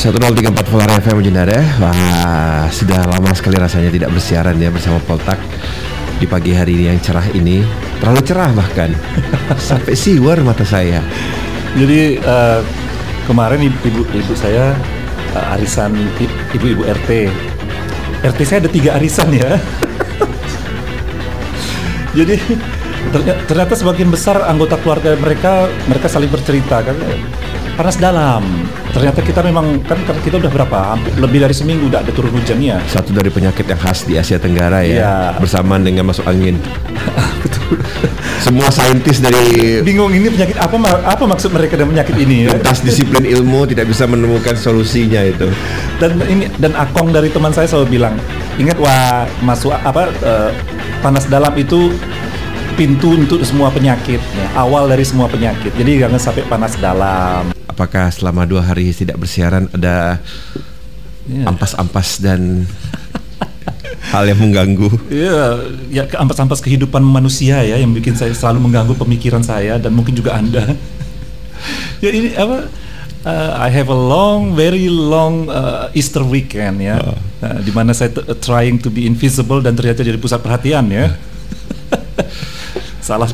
103.4 Polar FM Jenara Wah sudah lama sekali rasanya tidak bersiaran ya bersama Poltak Di pagi hari ini yang cerah ini. Terlalu cerah bahkan. Sampai siwar mata saya. Jadi uh, kemarin ibu ibu saya uh, arisan ibu-ibu RT RT saya ada tiga arisan ya. Jadi ternyata sebagian besar anggota keluarga mereka mereka saling bercerita kan panas dalam. Ternyata kita memang kan kita udah berapa? Lebih dari seminggu udah ada turun hujan ya. Satu dari penyakit yang khas di Asia Tenggara ya, ya. bersamaan dengan masuk angin. Betul. Semua saintis dari bingung ini penyakit apa apa maksud mereka dengan penyakit ini ya? Lintas disiplin ilmu tidak bisa menemukan solusinya itu. Dan ini dan Akong dari teman saya selalu bilang, ingat wah masuk apa uh, panas dalam itu pintu untuk semua penyakit ya. awal dari semua penyakit jadi jangan sampai panas dalam apakah selama dua hari tidak bersiaran ada ya. ampas-ampas dan hal yang mengganggu. Iya, ya ampas-ampas kehidupan manusia ya yang bikin saya selalu mengganggu pemikiran saya dan mungkin juga Anda. ya ini apa? Uh, I have a long, very long uh, Easter weekend ya, oh. uh, di mana saya trying to be invisible dan ternyata jadi pusat perhatian ya. salah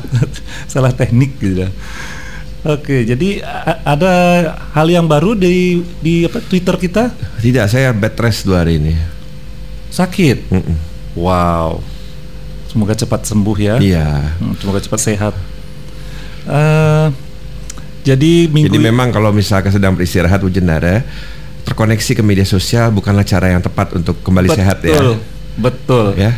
salah teknik gitu. Oke, jadi ada hal yang baru di di apa Twitter kita? Tidak, saya bed rest dua hari ini. Sakit. Mm -mm. Wow. Semoga cepat sembuh ya. Iya. Hmm, semoga cepat sehat. Uh, jadi minggu Jadi memang kalau misalkan sedang beristirahat hujan dara, terkoneksi ke media sosial bukanlah cara yang tepat untuk kembali betul, sehat ya. Betul. Ya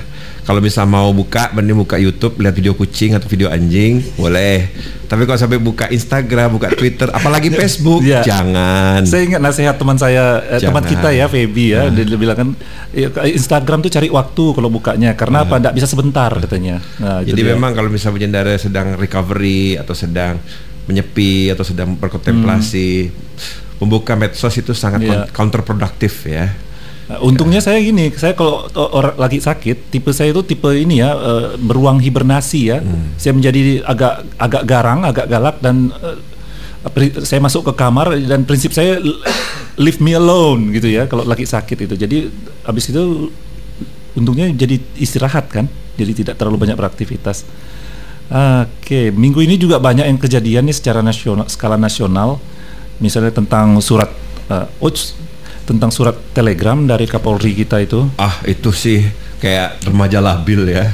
kalau bisa mau buka mending buka YouTube lihat video kucing atau video anjing boleh tapi kalau sampai buka Instagram buka Twitter apalagi Facebook ya. jangan saya ingat nasihat teman saya eh, teman kita ya Feby ya uh. dia bilang kan ya, Instagram tuh cari waktu kalau bukanya karena uh. apa tidak bisa sebentar katanya nah, jadi dia. memang kalau misalnya Bujendara sedang recovery atau sedang menyepi atau sedang berkontemplasi hmm. membuka medsos itu sangat yeah. counterproduktif ya Nah, untungnya saya gini, saya kalau orang lagi sakit, tipe saya itu tipe ini ya uh, beruang hibernasi ya. Hmm. Saya menjadi agak agak garang, agak galak dan uh, saya masuk ke kamar dan prinsip saya leave me alone gitu ya kalau lagi sakit itu. Jadi habis itu untungnya jadi istirahat kan, jadi tidak terlalu banyak beraktivitas. Oke, minggu ini juga banyak yang kejadian nih secara nasional, skala nasional, misalnya tentang surat. Uh, oh, tentang surat telegram dari Kapolri kita itu? Ah, itu sih kayak remaja labil ya.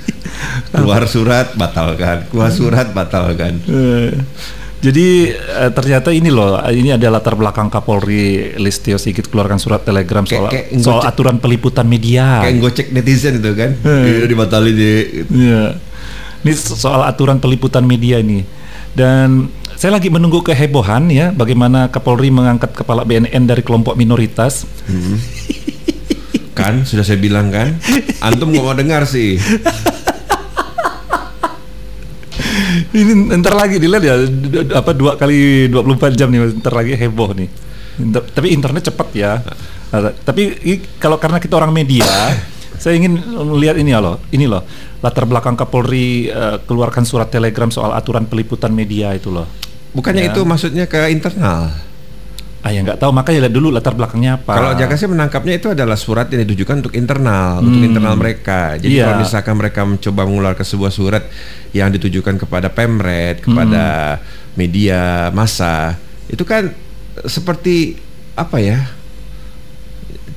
keluar surat batalkan, keluar surat batalkan. Eh, jadi eh, ternyata ini loh, ini ada latar belakang Kapolri Listio Sigit keluarkan surat telegram soal, kayak, kayak soal aturan peliputan media. Kayak gocek netizen itu kan, eh. dibatalin di. Iya. Ini soal aturan peliputan media ini dan saya lagi menunggu kehebohan ya bagaimana Kapolri mengangkat kepala BNN dari kelompok minoritas. Hmm. kan sudah saya bilang kan, antum nggak mau dengar sih. Ini ntar lagi dilihat ya apa dua kali 24 jam nih ntar lagi heboh nih. Inter, tapi internet cepat ya. Nah, tapi kalau karena kita orang media, saya ingin melihat ini loh, ini loh latar belakang Kapolri uh, keluarkan surat telegram soal aturan peliputan media itu loh. Bukannya ya. itu maksudnya ke internal? Ah ya nggak tahu makanya lihat dulu latar belakangnya apa. Kalau Jakasnya menangkapnya itu adalah surat yang ditujukan untuk internal, hmm. untuk internal mereka. Jadi yeah. kalau misalkan mereka mencoba mengeluarkan sebuah surat yang ditujukan kepada pemret, kepada hmm. media massa, itu kan seperti apa ya?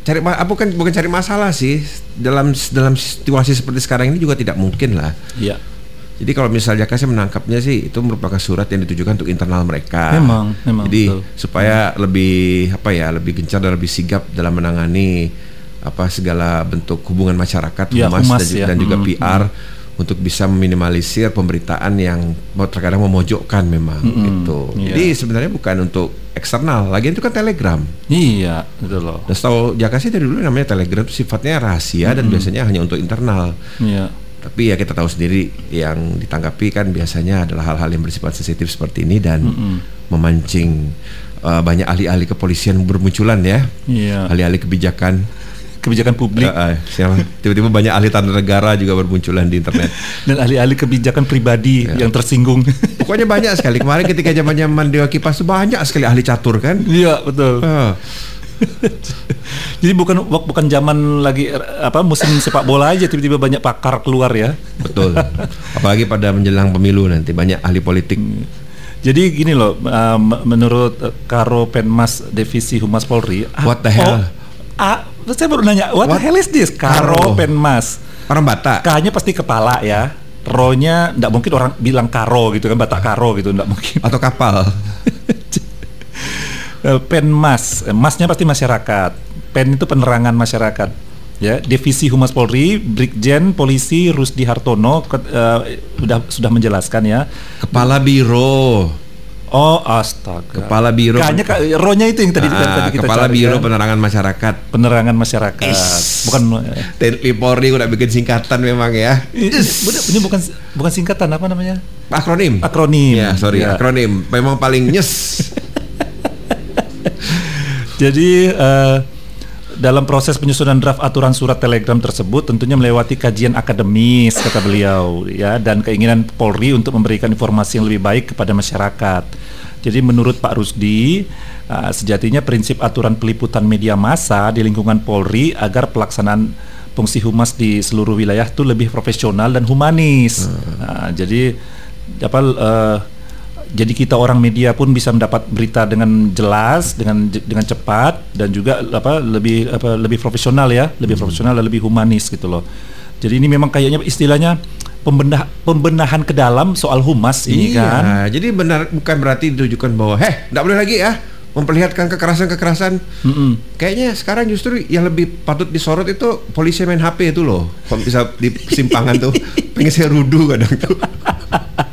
Cari apa bukan bukan cari masalah sih dalam dalam situasi seperti sekarang ini juga tidak mungkin lah. Iya. Jadi kalau misalnya kasih menangkapnya sih itu merupakan surat yang ditujukan untuk internal mereka. Memang, memang. Jadi betul. supaya hmm. lebih apa ya, lebih gencar dan lebih sigap dalam menangani apa segala bentuk hubungan masyarakat, ya, humas, humas dan, ya. dan juga hmm, PR hmm. untuk bisa meminimalisir pemberitaan yang terkadang memojokkan memang hmm, itu. Ya. Jadi sebenarnya bukan untuk eksternal, lagi itu kan Telegram. Iya, betul loh. Dan setahu Jakasi dari dulu namanya Telegram sifatnya rahasia hmm. dan biasanya hanya untuk internal. Iya tapi ya kita tahu sendiri yang ditanggapi kan biasanya adalah hal-hal yang bersifat sensitif seperti ini dan mm -hmm. memancing uh, banyak ahli-ahli kepolisian bermunculan ya yeah. ahli-ahli kebijakan kebijakan publik. Uh, uh, tiba-tiba banyak ahli tata negara juga bermunculan di internet. Dan ahli-ahli kebijakan pribadi uh. yang tersinggung. Pokoknya banyak sekali. Kemarin ketika zaman-zaman Dewa Kipas itu banyak sekali ahli catur kan? Iya betul. Uh. Jadi bukan bukan zaman lagi apa musim sepak bola aja tiba-tiba banyak pakar keluar ya. Betul. Apalagi pada menjelang pemilu nanti banyak ahli politik. Hmm. Jadi gini loh, uh, menurut Karo Penmas Divisi Humas Polri, what the hell? Oh, ah, saya baru nanya, what, what? the hell is this? Karo, Karo. Penmas. Orang Batak. K-nya pasti kepala ya. Ro-nya enggak mungkin orang bilang karo gitu kan, Batak karo gitu enggak mungkin. Atau kapal. Eh, Penmas, eh, masnya pasti masyarakat. Pen itu penerangan masyarakat. Ya, Divisi Humas Polri, Brigjen Polisi Rusdi Hartono uh, sudah sudah menjelaskan ya. Kepala Biro. Oh, astaga. Kepala Biro. Kayaknya ronya itu yang tadi, ah, tadi kita Kepala cari, Biro kan? Penerangan Masyarakat. Penerangan Masyarakat. Is. Bukan TNI Polri udah bikin singkatan memang ya. Ini bukan bukan singkatan apa namanya? Akronim. Akronim. Ya, sorry, ya. akronim. Memang paling nyes. Jadi uh, dalam proses penyusunan draft aturan surat telegram tersebut tentunya melewati kajian akademis kata beliau ya dan keinginan Polri untuk memberikan informasi yang lebih baik kepada masyarakat. Jadi menurut Pak Rusdi uh, sejatinya prinsip aturan peliputan media massa di lingkungan Polri agar pelaksanaan fungsi humas di seluruh wilayah itu lebih profesional dan humanis. Hmm. Nah, jadi apa uh, jadi kita orang media pun bisa mendapat berita dengan jelas, dengan dengan cepat dan juga apa lebih apa lebih profesional ya, lebih hmm. profesional dan lebih humanis gitu loh. Jadi ini memang kayaknya istilahnya pembenah, pembenahan ke dalam soal humas ini iya, kan. Jadi benar bukan berarti ditujukan bahwa heh, tidak boleh lagi ya memperlihatkan kekerasan-kekerasan. Mm -mm. Kayaknya sekarang justru yang lebih patut disorot itu polisi main HP itu loh. Kalau bisa di simpangan tuh pengen saya rudu kadang tuh.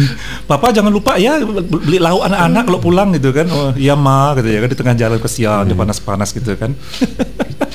Papa jangan lupa ya beli lauk anak-anak kalau pulang gitu kan. Oh, iya ma gitu ya kan di tengah jalan kesian, hmm. panas-panas gitu kan.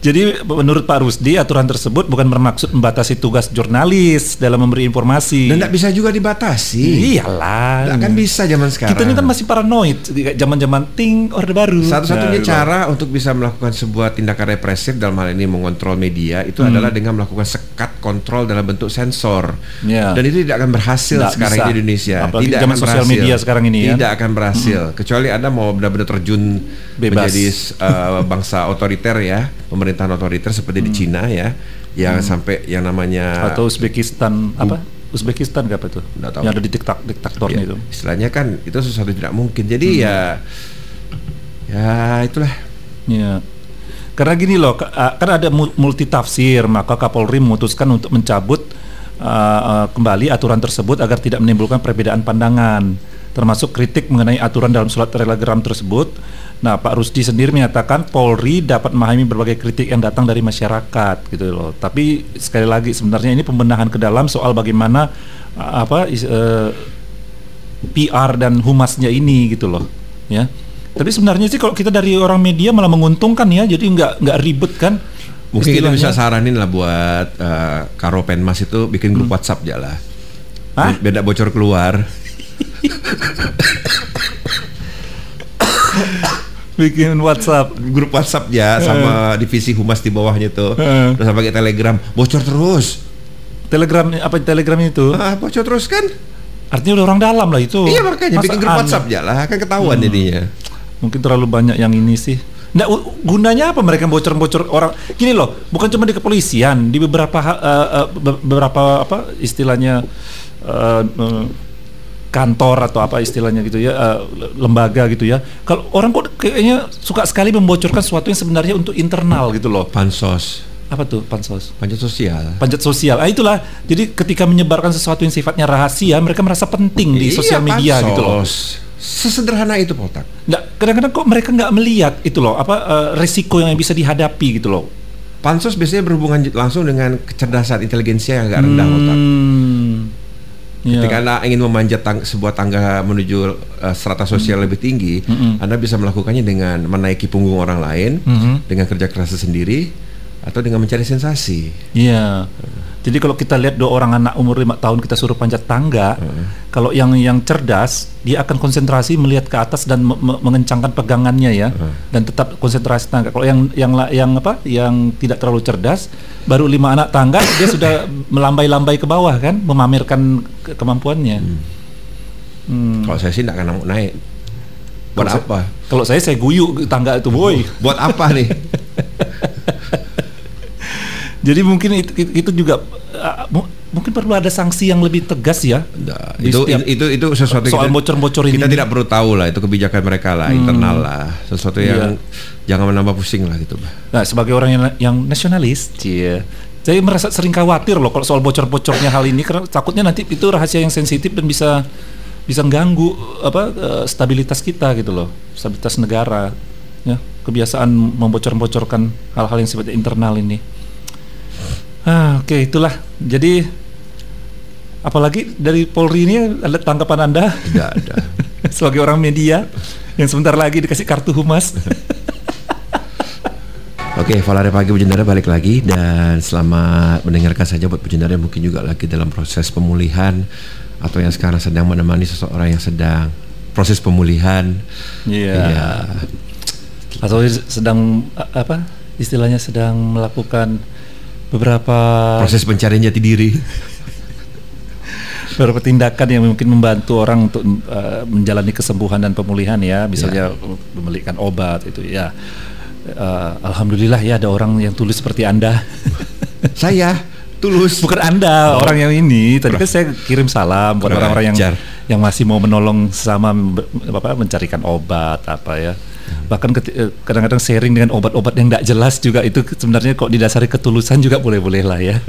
Jadi menurut Pak Rusdi aturan tersebut bukan bermaksud membatasi tugas jurnalis dalam memberi informasi. Dan tidak bisa juga dibatasi. Iyalah. Tidak kan bisa zaman sekarang. Kita ini kan masih paranoid. Zaman-zaman ting orde baru. Satu-satunya nah, cara gitu. untuk bisa melakukan sebuah tindakan represif dalam hal ini mengontrol media itu hmm. adalah dengan melakukan sekat kontrol dalam bentuk sensor. Ya. Dan itu tidak akan berhasil tidak sekarang bisa. di Indonesia. Apalagi tidak zaman sosial berhasil. media sekarang ini ya. Tidak akan berhasil. Hmm. Kecuali Anda mau benar-benar terjun Bebas. menjadi uh, bangsa otoriter ya pemerintahan otoriter seperti hmm. di Cina ya yang hmm. sampai yang namanya atau Uzbekistan apa? Uzbekistan apa itu? Tahu. yang ada di diktak diktatornya ya, itu. Istilahnya kan itu sesuatu tidak mungkin. Jadi hmm. ya ya itulah. Ya karena gini loh kan ada multi tafsir maka Kapolri memutuskan untuk mencabut uh, kembali aturan tersebut agar tidak menimbulkan perbedaan pandangan. Termasuk kritik mengenai aturan dalam surat telegram tersebut Nah, Pak Rusdi sendiri menyatakan Polri dapat memahami berbagai kritik yang datang dari masyarakat gitu loh. Tapi sekali lagi sebenarnya ini pembenahan ke dalam soal bagaimana apa uh, PR dan humasnya ini gitu loh, ya. Tapi sebenarnya sih kalau kita dari orang media malah menguntungkan ya, jadi nggak nggak ribet kan. Mungkin kita bisa saranin lah buat uh, Karo Penmas itu bikin grup hmm. WhatsApp aja lah. Hah? Beda bocor keluar. bikin WhatsApp. Grup WhatsApp ya sama divisi humas di bawahnya tuh. Uh. terus pakai Telegram. Bocor terus. Telegram apa Telegram itu? Ah, bocor terus kan? Artinya udah orang dalam lah itu. Iya makanya Masa bikin grup aneh. WhatsApp ya lah kan ketahuan hmm. jadinya. Mungkin terlalu banyak yang ini sih. Nah, gunanya apa mereka bocor-bocor orang? Gini loh, bukan cuma di kepolisian, di beberapa uh, uh, beberapa apa istilahnya uh, uh, kantor atau apa istilahnya gitu ya uh, lembaga gitu ya. Kalau orang kok kayaknya suka sekali membocorkan sesuatu yang sebenarnya untuk internal gitu loh. Pansos. Apa tuh pansos? Panjat sosial. Panjat sosial. Ah itulah. Jadi ketika menyebarkan sesuatu yang sifatnya rahasia mereka merasa penting di iya, sosial media pansos. gitu loh. sesederhana itu Poltak nggak kadang-kadang kok mereka nggak melihat itu loh apa uh, resiko yang bisa dihadapi gitu loh. Pansos biasanya berhubungan langsung dengan kecerdasan inteligensia yang agak rendah hmm. Poltak Yeah. Ketika Anda ingin memanjat tang sebuah tangga menuju uh, strata sosial mm. lebih tinggi, mm -hmm. Anda bisa melakukannya dengan menaiki punggung orang lain, mm -hmm. dengan kerja keras sendiri, atau dengan mencari sensasi. Iya. Yeah. Jadi kalau kita lihat dua orang anak umur lima tahun kita suruh panjat tangga, hmm. kalau yang yang cerdas dia akan konsentrasi melihat ke atas dan me me mengencangkan pegangannya ya, hmm. dan tetap konsentrasi tangga. Kalau yang yang yang apa? Yang tidak terlalu cerdas, baru lima anak tangga dia sudah melambai-lambai ke bawah kan, memamerkan ke kemampuannya. Hmm. Hmm. Kalau saya sih tidak akan naik. Buat kalau apa? Saya, kalau saya saya guyuk tangga itu, boy. Buat apa nih? Jadi mungkin itu, itu juga uh, mungkin perlu ada sanksi yang lebih tegas ya. Nah, itu, setiap, itu itu sesuatu soal bocor-bocor ini. Kita tidak perlu tahu lah itu kebijakan mereka lah, hmm. internal lah, sesuatu yang iya. jangan menambah pusing lah gitu. Nah, sebagai orang yang yang nasionalis, cie. Saya merasa sering khawatir loh kalau soal bocor-bocornya hal ini karena takutnya nanti itu rahasia yang sensitif dan bisa bisa ganggu apa uh, stabilitas kita gitu loh, stabilitas negara. Ya, kebiasaan membocor-bocorkan hal-hal yang sifatnya internal ini. Ah, oke okay, itulah. Jadi apalagi dari Polri ini ada tanggapan Anda? Tidak ada. Sebagai orang media yang sebentar lagi dikasih kartu humas. Oke, okay, Valare Pagi Bujendara balik lagi dan selamat mendengarkan saja buat Bujendara yang mungkin juga lagi dalam proses pemulihan atau yang sekarang sedang menemani seseorang yang sedang proses pemulihan. Iya. Yeah. Yeah. Atau sedang apa? Istilahnya sedang melakukan beberapa proses pencarian jati diri. Beberapa tindakan yang mungkin membantu orang untuk uh, menjalani kesembuhan dan pemulihan ya. Misalnya ya. membelikan obat itu ya. Uh, alhamdulillah ya ada orang yang tulus seperti anda. Saya tulus. Bukan anda oh. orang yang ini. Tadi kan saya kirim salam buat orang-orang yang yang masih mau menolong sama apa mencarikan obat apa ya bahkan eh, kadang-kadang sharing dengan obat-obat yang tidak jelas juga itu sebenarnya kok didasari ketulusan juga boleh-boleh lah ya.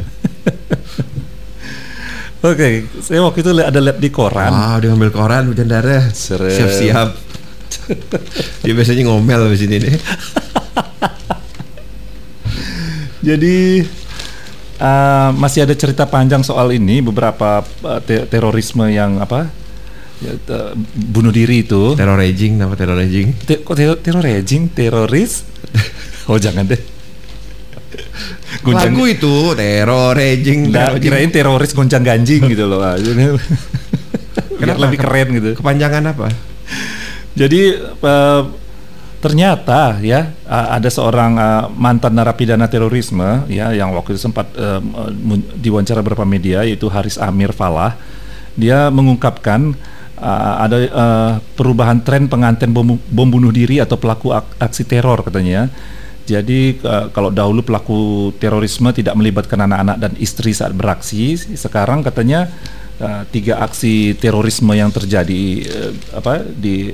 Oke, okay, saya waktu itu ada lihat di koran. Wow, dia ngambil koran hujan darah. Siap-siap. dia biasanya ngomel di sini nih. Jadi uh, masih ada cerita panjang soal ini beberapa uh, te terorisme yang apa ya, bunuh diri itu. Teror raging nama teror raging. Te kok teror, teror raging? Teroris? Oh jangan deh. Goncang, lagu itu teror raging nggak kirain teroris goncang ganjing gitu loh Kenapa lebih keren gitu. Kepanjangan apa? Jadi uh, ternyata ya ada seorang uh, mantan narapidana terorisme ya yang waktu itu sempat uh, diwawancara beberapa media yaitu Haris Amir Falah. Dia mengungkapkan uh, ada uh, perubahan tren pengantin bom, bom bunuh diri atau pelaku aksi teror katanya. Jadi uh, kalau dahulu pelaku terorisme tidak melibatkan anak-anak dan istri saat beraksi, sekarang katanya uh, tiga aksi terorisme yang terjadi uh, apa di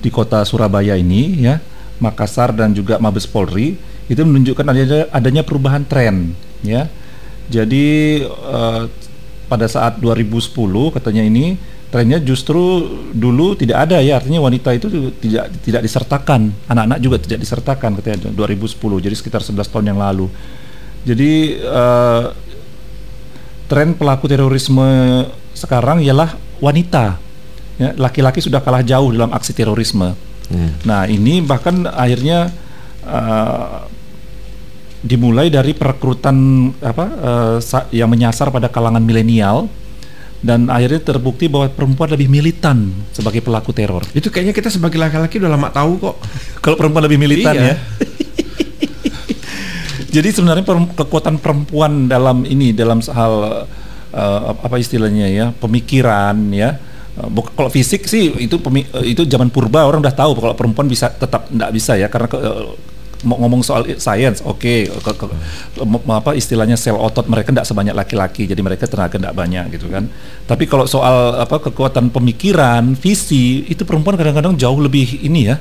di kota Surabaya ini ya, Makassar dan juga Mabes Polri itu menunjukkan adanya adanya perubahan tren ya. Jadi uh, pada saat 2010 katanya ini trennya justru dulu tidak ada ya artinya wanita itu tidak tidak disertakan. Anak-anak juga tidak disertakan ketika 2010 jadi sekitar 11 tahun yang lalu. Jadi uh, tren pelaku terorisme sekarang ialah wanita. Ya laki-laki sudah kalah jauh dalam aksi terorisme. Hmm. nah ini bahkan akhirnya uh, dimulai dari perekrutan apa uh, yang menyasar pada kalangan milenial dan akhirnya terbukti bahwa perempuan lebih militan sebagai pelaku teror. Itu kayaknya kita sebagai laki-laki udah lama tahu kok. Kalau perempuan lebih militan iya. ya. Jadi sebenarnya kekuatan perempuan dalam ini dalam hal uh, apa istilahnya ya pemikiran ya. Uh, kalau fisik sih itu itu zaman purba orang udah tahu kalau perempuan bisa tetap tidak bisa ya karena ke, uh, ngomong soal science, oke, okay. Apa istilahnya sel otot mereka tidak sebanyak laki-laki, jadi mereka tenaga tidak banyak gitu kan. Tapi kalau soal apa kekuatan pemikiran, visi, itu perempuan kadang-kadang jauh lebih ini ya,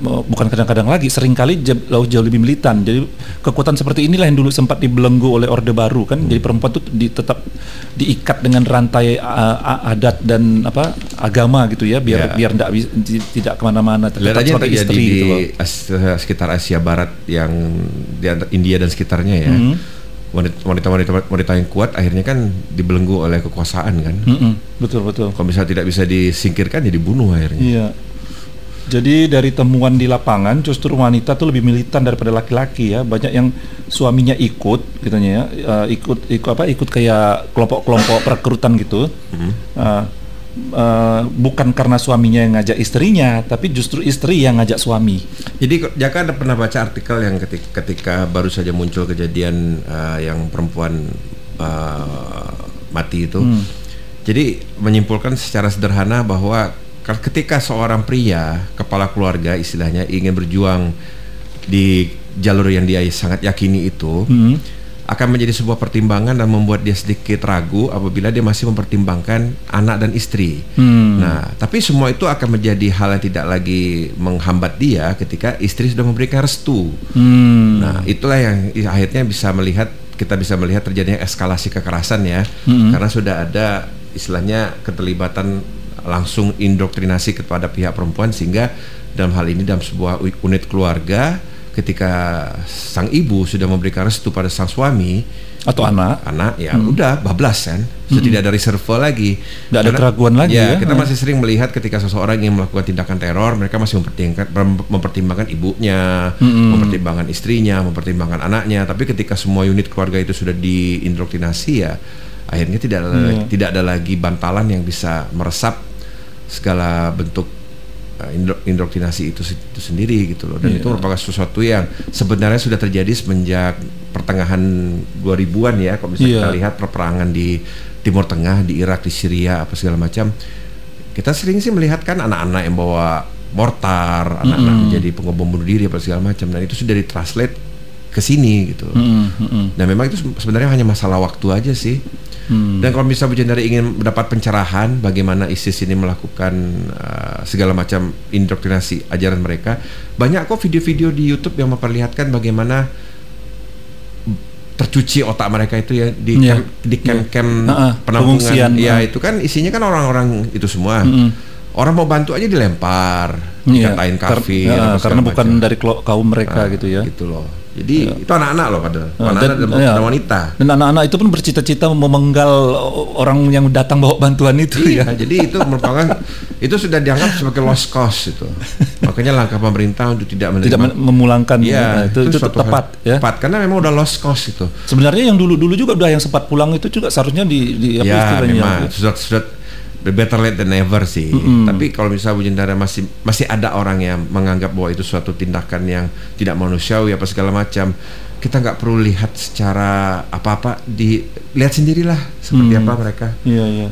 bukan kadang-kadang lagi sering kali jauh jauh lebih militan jadi kekuatan seperti inilah yang dulu sempat dibelenggu oleh orde baru kan jadi perempuan itu di, tetap diikat dengan rantai uh, adat dan apa agama gitu ya biar ya. biar tidak tidak ke mana-mana tetap sebagai istri di gitu loh. Sekitar Asia Barat yang di India dan sekitarnya ya mm -hmm. wanita wanita yang kuat akhirnya kan dibelenggu oleh kekuasaan kan mm -hmm. betul betul kalau misalnya tidak bisa disingkirkan jadi ya bunuh akhirnya iya Jadi dari temuan di lapangan justru wanita tuh lebih militan daripada laki-laki ya. Banyak yang suaminya ikut katanya ya, uh, ikut ikut apa? Ikut kayak kelompok-kelompok perekrutan gitu. Uh, uh, bukan karena suaminya yang ngajak istrinya, tapi justru istri yang ngajak suami. Jadi Jaka ada pernah baca artikel yang ketika, ketika baru saja muncul kejadian uh, yang perempuan uh, mati itu. Hmm. Jadi menyimpulkan secara sederhana bahwa ketika seorang pria kepala keluarga istilahnya ingin berjuang di jalur yang dia sangat yakini itu hmm. akan menjadi sebuah pertimbangan dan membuat dia sedikit ragu apabila dia masih mempertimbangkan anak dan istri. Hmm. Nah, tapi semua itu akan menjadi hal yang tidak lagi menghambat dia ketika istri sudah memberikan restu. Hmm. Nah, itulah yang akhirnya bisa melihat kita bisa melihat terjadinya eskalasi kekerasan ya, hmm. karena sudah ada istilahnya keterlibatan langsung indoktrinasi kepada pihak perempuan sehingga dalam hal ini dalam sebuah unit keluarga ketika sang ibu sudah memberikan restu pada sang suami atau anak anak ya hmm. udah bablas kan sudah hmm. tidak ada reserve lagi tidak ada keraguan lagi ya, ya kita hmm. masih sering melihat ketika seseorang ingin melakukan tindakan teror mereka masih mempertimbangkan mempertimbangkan ibunya hmm. mempertimbangkan istrinya mempertimbangkan anaknya tapi ketika semua unit keluarga itu sudah diindoktrinasi ya akhirnya tidak ada, hmm. tidak ada lagi bantalan yang bisa meresap segala bentuk uh, indoktrinasi itu itu sendiri gitu loh dan yeah. itu merupakan sesuatu yang sebenarnya sudah terjadi semenjak pertengahan 2000-an ya kalau misalnya yeah. kita lihat perperangan di Timur Tengah di Irak di Syria apa segala macam kita sering sih melihat kan anak-anak yang bawa mortar anak-anak mm -hmm. menjadi pengobom bunuh diri apa segala macam dan itu sudah ditranslate ke sini gitu mm -hmm. dan memang itu sebenarnya hanya masalah waktu aja sih Hmm. Dan kalau misalnya Bu Jendari ingin mendapat pencerahan bagaimana ISIS ini melakukan uh, segala macam indoktrinasi ajaran mereka, banyak kok video-video di YouTube yang memperlihatkan bagaimana tercuci otak mereka itu ya di yeah. camp, di camp-camp yeah. uh, uh, penampungan. Ya uh. itu kan isinya kan orang-orang itu semua. Mm -hmm. Orang mau bantu aja dilempar, yeah. dikatain kafir. Kar uh, karena bukan macam. dari kaum mereka nah, gitu ya. Gitu loh. Jadi ya. itu anak-anak loh pada nah, anak dan, dan, ya. wanita. Dan anak-anak itu pun bercita-cita memenggal orang yang datang bawa bantuan itu iya, ya. Jadi itu merupakan itu sudah dianggap sebagai lost cause itu. Makanya langkah pemerintah untuk tidak menerima, tidak memulangkan ya, ya itu, itu, itu tepat ya. Tepat karena memang udah lost cause itu. Sebenarnya yang dulu-dulu juga udah yang sempat pulang itu juga seharusnya di, di apa ya, istilahnya. Memang, sudah sudah better late than never sih. Mm -hmm. Tapi kalau misalnya Bu Jendara masih masih ada orang yang menganggap bahwa itu suatu tindakan yang tidak manusiawi apa segala macam, kita nggak perlu lihat secara apa-apa, di lihat sendirilah seperti hmm. apa mereka. Iya iya.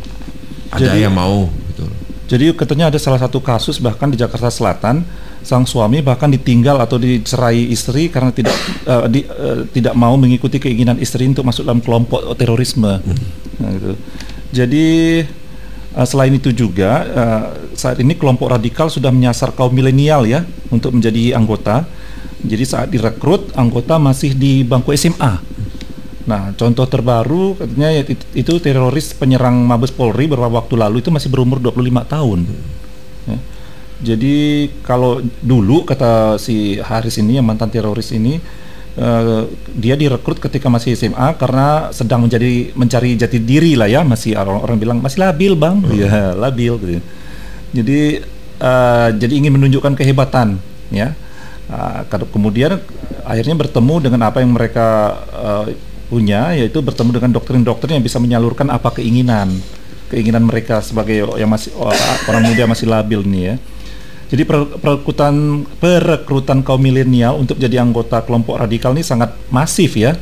Ada jadi, yang mau gitu. Jadi katanya ada salah satu kasus bahkan di Jakarta Selatan sang suami bahkan ditinggal atau dicerai istri karena tidak uh, di, uh, tidak mau mengikuti keinginan istri untuk masuk dalam kelompok terorisme. Hmm. Nah, gitu. Jadi Uh, selain itu juga uh, saat ini kelompok radikal sudah menyasar kaum milenial ya untuk menjadi anggota. Jadi saat direkrut anggota masih di bangku SMA. Nah, contoh terbaru katanya itu, itu teroris penyerang Mabes Polri beberapa waktu lalu itu masih berumur 25 tahun. Ya. Jadi kalau dulu kata si Haris ini yang mantan teroris ini Uh, dia direkrut ketika masih SMA karena sedang menjadi mencari jati diri lah ya. Masih orang orang bilang masih labil bang. Hmm. ya labil gitu jadi uh, jadi ingin menunjukkan kehebatan ya. Uh, kemudian akhirnya bertemu dengan apa yang mereka uh, punya yaitu bertemu dengan doktrin-doktrin yang bisa menyalurkan apa keinginan keinginan mereka sebagai yang masih orang muda masih labil nih ya jadi perekrutan perekrutan kaum milenial untuk jadi anggota kelompok radikal ini sangat masif ya.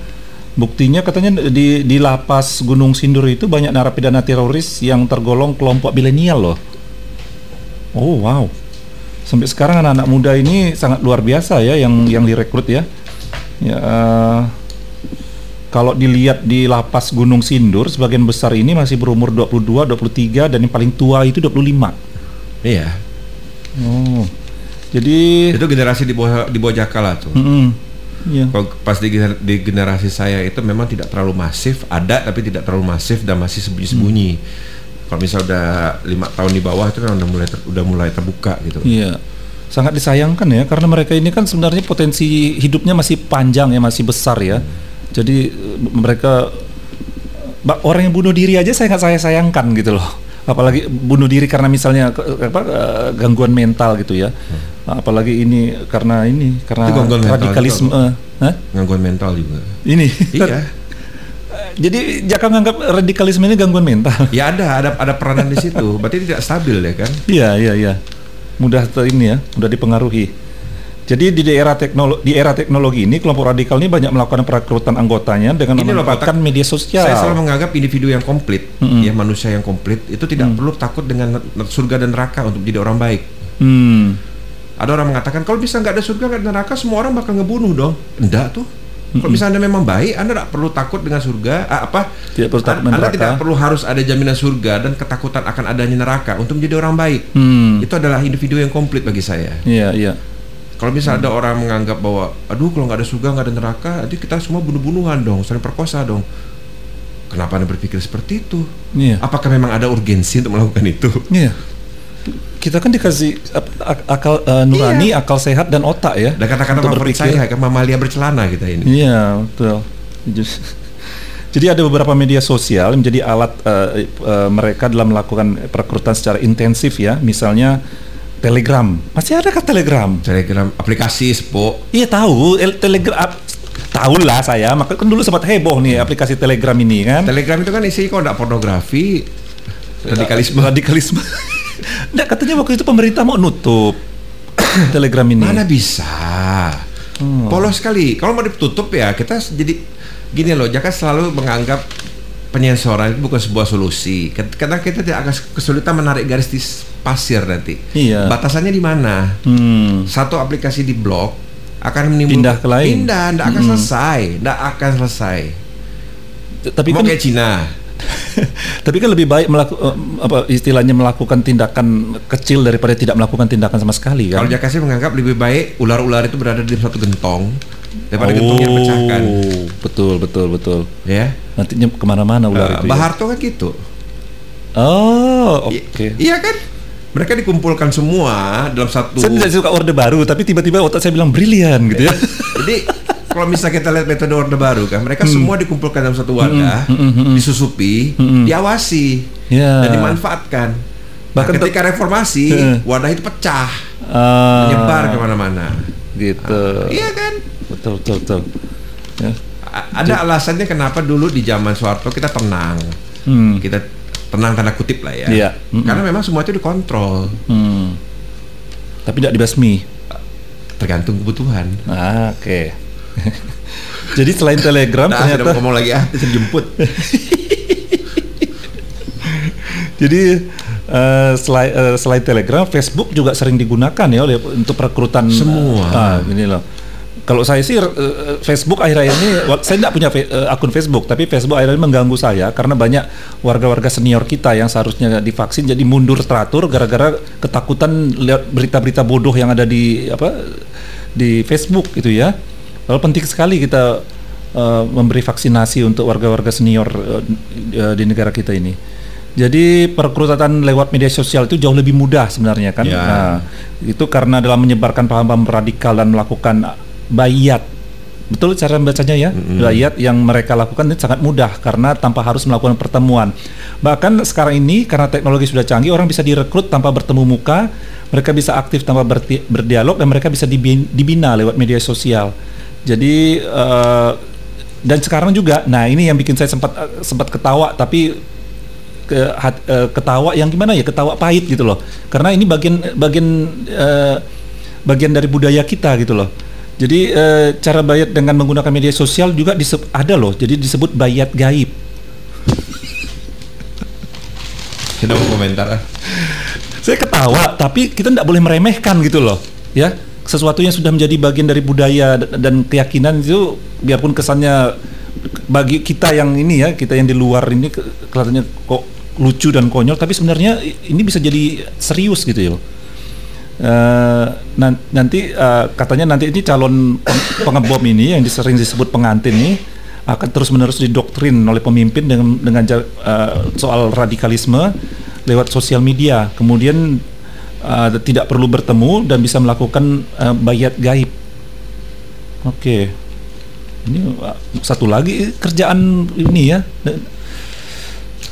Buktinya katanya di di lapas Gunung Sindur itu banyak narapidana teroris yang tergolong kelompok milenial loh. Oh wow. Sampai sekarang anak-anak muda ini sangat luar biasa ya yang yang direkrut ya. Ya uh, kalau dilihat di lapas Gunung Sindur sebagian besar ini masih berumur 22, 23 dan yang paling tua itu 25. Iya, Oh. Jadi itu generasi di bawah di bawah Jakala tuh. Mm -hmm. yeah. Pas di, di generasi saya itu memang tidak terlalu masif, ada tapi tidak terlalu masif dan masih sembunyi-sembunyi. Mm. Kalau misal udah lima tahun di bawah itu kan udah mulai ter, udah mulai terbuka gitu. Iya. Sangat disayangkan ya karena mereka ini kan sebenarnya potensi hidupnya masih panjang ya, masih besar ya. Mm. Jadi mereka orang yang bunuh diri aja saya nggak saya sayangkan gitu loh apalagi bunuh diri karena misalnya apa, gangguan mental gitu ya. Hmm. apalagi ini karena ini karena Itu gangguan mental radikalisme juga, Hah? Gangguan mental juga. ini Iya. jadi Jaka menganggap radikalisme ini gangguan mental Ya ada, ada ada peranan di situ. Berarti tidak stabil ya kan? iya iya iya mudah ter ini ya mudah dipengaruhi jadi di era teknologi di era teknologi ini kelompok radikal ini banyak melakukan perekrutan anggotanya dengan Ini memanfaatkan media sosial Saya selalu menganggap individu yang komplit, Mm-mm. ya manusia yang komplit itu tidak Mm. perlu takut dengan surga dan neraka untuk jadi orang baik. hmm. Ada orang mengatakan kalau bisa nggak ada surga nggak ada neraka semua orang bakal ngebunuh dong. Enggak tuh. Kalau bisa anda memang baik, anda tidak perlu takut dengan surga. ah, apa? Tidak perlu takut Anda neraka. tidak perlu harus ada jaminan surga dan ketakutan akan adanya neraka untuk menjadi orang baik. Hmm. Itu adalah individu yang komplit bagi saya. iya iya Kalau misalnya ada orang menganggap bahwa, aduh kalau nggak ada surga nggak ada neraka, nanti kita semua bunuh-bunuhan dong, saling perkosa dong. Kenapa anda berpikir seperti itu? iya Apakah memang ada urgensi untuk melakukan itu? iya kita kan dikasih akal eh, nurani, akal sehat dan otak ya. Dan kata-kata untuk favorit saya kan mamalia bercelana kita ini. Iya, betul. Just- Jadi ada beberapa media sosial menjadi alat eh, eh, mereka dalam melakukan perekrutan secara intensif ya. Misalnya Telegram. Masih ada kan Telegram? Telegram aplikasi Spo. Iya tahu, El- Telegram tahu lah saya. Maka kan dulu sempat heboh nih aplikasi Telegram ini kan. Telegram itu kan isinya kalau nggak pornografi, radikalisme. Radikalisme. Nggak, katanya waktu itu pemerintah mau nutup Telegram ini. Mana bisa? Hmm. Polos sekali. Kalau mau ditutup ya kita jadi gini loh. Jaka selalu menganggap penyensoran itu bukan sebuah solusi. Karena kita tidak akan kesulitan menarik garis di pasir nanti. Iya. Batasannya di mana? Hmm. Satu aplikasi di blok akan menimbulkan Pindah ke lain. Pindah, tidak akan Mm-mm. selesai, tidak akan selesai. Tapi mau kan kayak Cina. Tapi kan lebih baik melaku, eh, apa istilahnya melakukan tindakan kecil daripada tidak melakukan tindakan sama sekali kan. Kalau Jaka sih menganggap lebih baik ular-ular itu berada di satu gentong daripada gentong yang pecahkan. Oh, Betul betul betul. Ya. Nantinya ke mana-mana ular Eh, itu. ya. Bahar tuh kan gitu. Oh I- oke. Iya kan? Mereka dikumpulkan semua dalam satu. Saya tidak suka orde baru, tapi tiba-tiba otak saya bilang brilian gitu ya. Jadi kalau misalnya kita lihat metode orde baru kan, mereka semua dikumpulkan dalam satu wadah, Hmm, hmm, hmm, hmm. disusupi, Hmm, hmm. diawasi, Ya. dan dimanfaatkan. Bahkan nah, ketika reformasi, wadah itu pecah, Ah, menyebar ke mana-mana. Gitu. Iya kan? Betul betul betul. Ya. Ada alasannya kenapa dulu di zaman Soeharto kita tenang, Hmm. kita tenang tanda kutip lah ya. Iya. Mm-mm. Karena memang semua itu dikontrol, Hmm. Tapi tidak dibasmi. tergantung kebutuhan. Ah, oke. Jadi selain Telegram Nah, ternyata ngomong lagi ah, jemput. Jadi eh, selain eh, selain Telegram, Facebook juga sering digunakan ya oleh untuk perekrutan Semua. Ah, ini loh. Kalau saya sih eh, Facebook akhir-akhir ini saya tidak punya eh, akun Facebook, tapi Facebook akhir-akhir ini mengganggu saya karena banyak warga-warga senior kita yang seharusnya divaksin jadi mundur teratur gara-gara ketakutan lihat berita-berita bodoh yang ada di apa di Facebook gitu ya. Lalu penting sekali kita eh, memberi vaksinasi untuk warga-warga senior eh, di- di negara kita ini. Jadi perekrutan lewat media sosial itu jauh lebih mudah sebenarnya kan. Ya. Nah, itu karena dalam menyebarkan paham-paham radikal dan melakukan bayat. Betul cara membacanya ya? Bayat yang mereka lakukan itu sangat mudah karena tanpa harus melakukan pertemuan. Bahkan sekarang ini karena teknologi sudah canggih, orang bisa direkrut tanpa bertemu muka, mereka bisa aktif tanpa berdialog dan mereka bisa dibi- dibina lewat media sosial. Jadi eh, dan sekarang juga, nah ini yang bikin saya sempat eh, sempat ketawa tapi ke hat- eh, ketawa yang gimana ya ketawa pahit gitu loh karena ini bagian bagian eh, bagian dari budaya kita gitu loh jadi eh, cara bayat dengan menggunakan media sosial juga ada loh. Jadi disebut bayat gaib. Kita mau komentar ah. saya ketawa tapi kita tidak boleh meremehkan gitu loh ya. Sesuatu yang sudah menjadi bagian dari budaya dan keyakinan itu biarpun kesannya bagi kita yang ini ya kita yang di luar ini ke- kelihatannya kok lucu dan konyol tapi sebenarnya ini bisa jadi serius gitu ya Eh, nan- nanti eh, katanya nanti ini calon peng- pengebom ini yang sering disebut pengantin ini akan terus menerus didoktrin oleh pemimpin dengan dengan eh, soal radikalisme lewat sosial media kemudian eh, tidak perlu bertemu dan bisa melakukan eh, bayat gaib oke ini eh, satu lagi kerjaan ini ya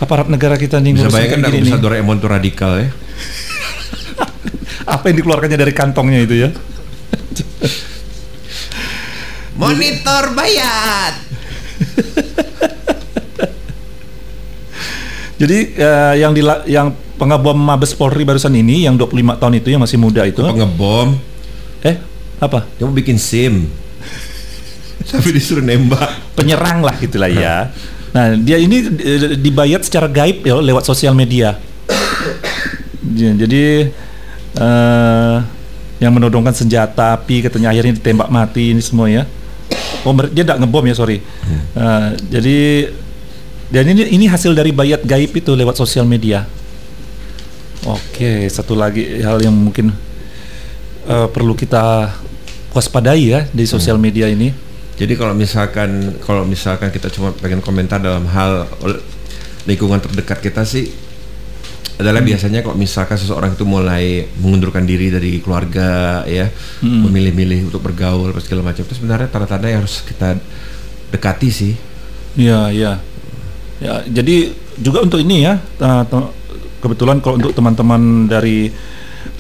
aparat negara kita nih Bisa bayangkan gini bisa. Doraemon radikal ya. Apa yang dikeluarkannya dari kantongnya itu ya. Monitor bayat. Jadi uh, yang di yang pengebom Mabes Polri barusan ini yang 25 tahun itu yang masih muda itu. Pengebom. Eh, apa? Dia mau bikin SIM. Tapi disuruh nembak. Penyerang lah gitulah ya. Nah, dia ini eh, dibayar secara gaib ya lewat sosial media. Jadi uh, yang menodongkan senjata api katanya akhirnya ditembak mati ini semua ya. Oh, dia tidak ngebom ya, sorry. Uh, jadi dan ini ini hasil dari bayat gaib itu lewat sosial media. Oke, satu lagi hal yang mungkin uh, perlu kita waspadai ya di sosial hmm. media ini. Jadi kalau misalkan kalau misalkan kita cuma pengen komentar dalam hal lingkungan terdekat kita sih adalah hmm. biasanya kalau misalkan seseorang itu mulai mengundurkan diri dari keluarga ya, hmm. memilih-milih untuk bergaul segala macam itu sebenarnya tanda-tanda yang harus kita dekati sih. Iya, iya. Ya, jadi juga untuk ini ya, kebetulan kalau untuk teman-teman dari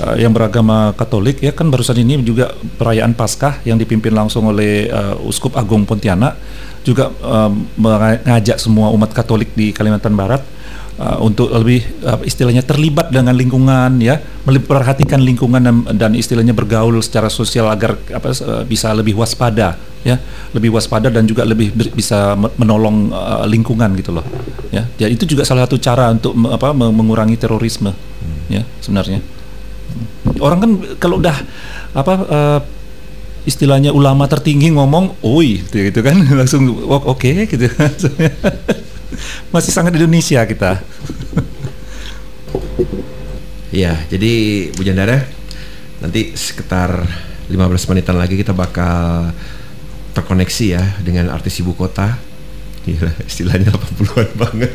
uh, yang beragama Katolik ya kan barusan ini juga perayaan Paskah yang dipimpin langsung oleh uh, Uskup Agung Pontianak juga uh, mengajak semua umat Katolik di Kalimantan Barat uh, untuk lebih uh, istilahnya terlibat dengan lingkungan ya. Memperhatikan lingkungan dan, dan istilahnya bergaul secara sosial agar apa uh, bisa lebih waspada ya. Lebih waspada dan juga lebih ber, bisa menolong uh, lingkungan gitu loh ya. Ya itu juga salah satu cara untuk apa mengurangi terorisme ya sebenarnya. Orang kan kalau udah apa uh, istilahnya ulama tertinggi ngomong, oi, gitu, gitu kan, langsung oke okay, gitu. Masih sangat Indonesia kita. Iya, jadi Bu Jandara, nanti sekitar 15 menitan lagi kita bakal terkoneksi ya dengan artis ibu kota. Gila, istilahnya 80-an banget.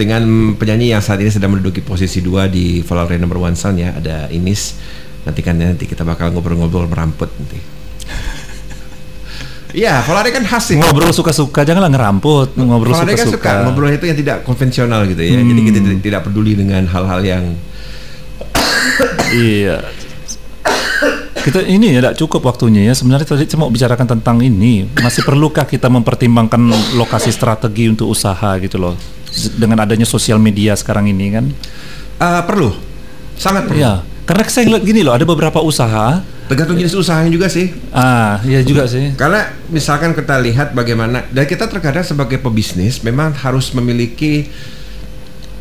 dengan penyanyi yang saat ini sedang menduduki posisi dua di Valorant Number One Sound ya, ada Inis. Nanti kan nanti kita bakal ngobrol-ngobrol meramput nanti. Iya, kalau ada kan khas sih. Ngobrol suka-suka, janganlah ngeramput. Ngobrol suka-suka. Kan suka ngobrol itu yang tidak konvensional gitu ya. Hmm. Jadi kita tidak peduli dengan hal-hal yang Iya. Kita ini ya tidak cukup waktunya ya. Sebenarnya tadi cuma bicarakan tentang ini. Masih perlukah kita mempertimbangkan lokasi strategi untuk usaha gitu loh. Dengan adanya sosial media sekarang ini kan? Uh, perlu. Sangat perlu. Ya. Karena saya lihat gini loh, ada beberapa usaha Tergantung jenis usahanya juga sih. Ah, iya juga sih. Karena misalkan kita lihat bagaimana dan kita terkadang sebagai pebisnis memang harus memiliki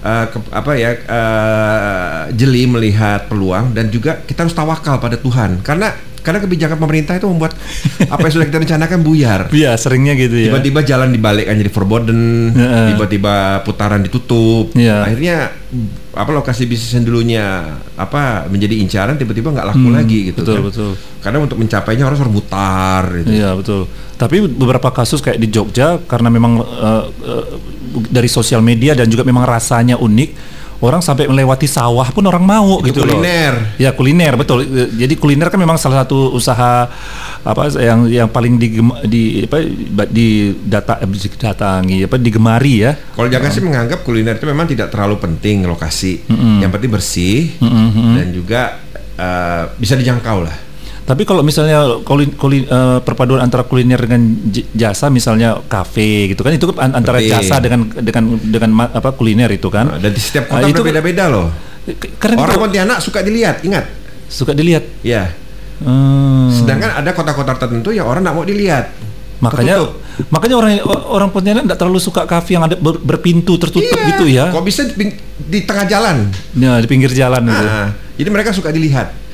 uh, ke, apa ya uh, jeli melihat peluang dan juga kita harus tawakal pada Tuhan karena karena kebijakan pemerintah itu membuat apa yang sudah kita rencanakan buyar. Iya, seringnya gitu ya. Tiba-tiba jalan dibalikkan jadi forbidden, tiba-tiba putaran ditutup. Ya. Akhirnya apa lokasi bisnis yang dulunya apa menjadi incaran tiba-tiba nggak laku hmm, lagi gitu betul, kan. Betul. Karena untuk mencapainya harus berputar gitu. Iya, betul. Tapi beberapa kasus kayak di Jogja karena memang uh, uh, dari sosial media dan juga memang rasanya unik orang sampai melewati sawah pun orang mau itu gitu kuliner. loh. Ya kuliner betul. Jadi kuliner kan memang salah satu usaha apa yang yang paling di di apa di data datangi apa digemari ya. Kalau jangan sih menganggap kuliner itu memang tidak terlalu penting lokasi. Mm -hmm. Yang penting bersih mm -hmm. dan juga uh, bisa dijangkau lah. Tapi kalau misalnya kulin, kulin, uh, perpaduan antara kuliner dengan jasa, misalnya kafe gitu kan, itu kan antara Betul. jasa dengan dengan dengan apa kuliner itu kan. Nah, dan di setiap kota uh, itu beda-beda loh. Karena Orang Pontianak suka dilihat, ingat. Suka dilihat. Ya. Hmm. Sedangkan ada kota-kota tertentu yang orang tidak mau dilihat. Makanya tertutup. makanya orang orang Pontianak tidak terlalu suka kafe yang ada ber, berpintu tertutup iya. gitu ya. Kok bisa di, di tengah jalan? Ya, di pinggir jalan nah, itu. Jadi mereka suka dilihat.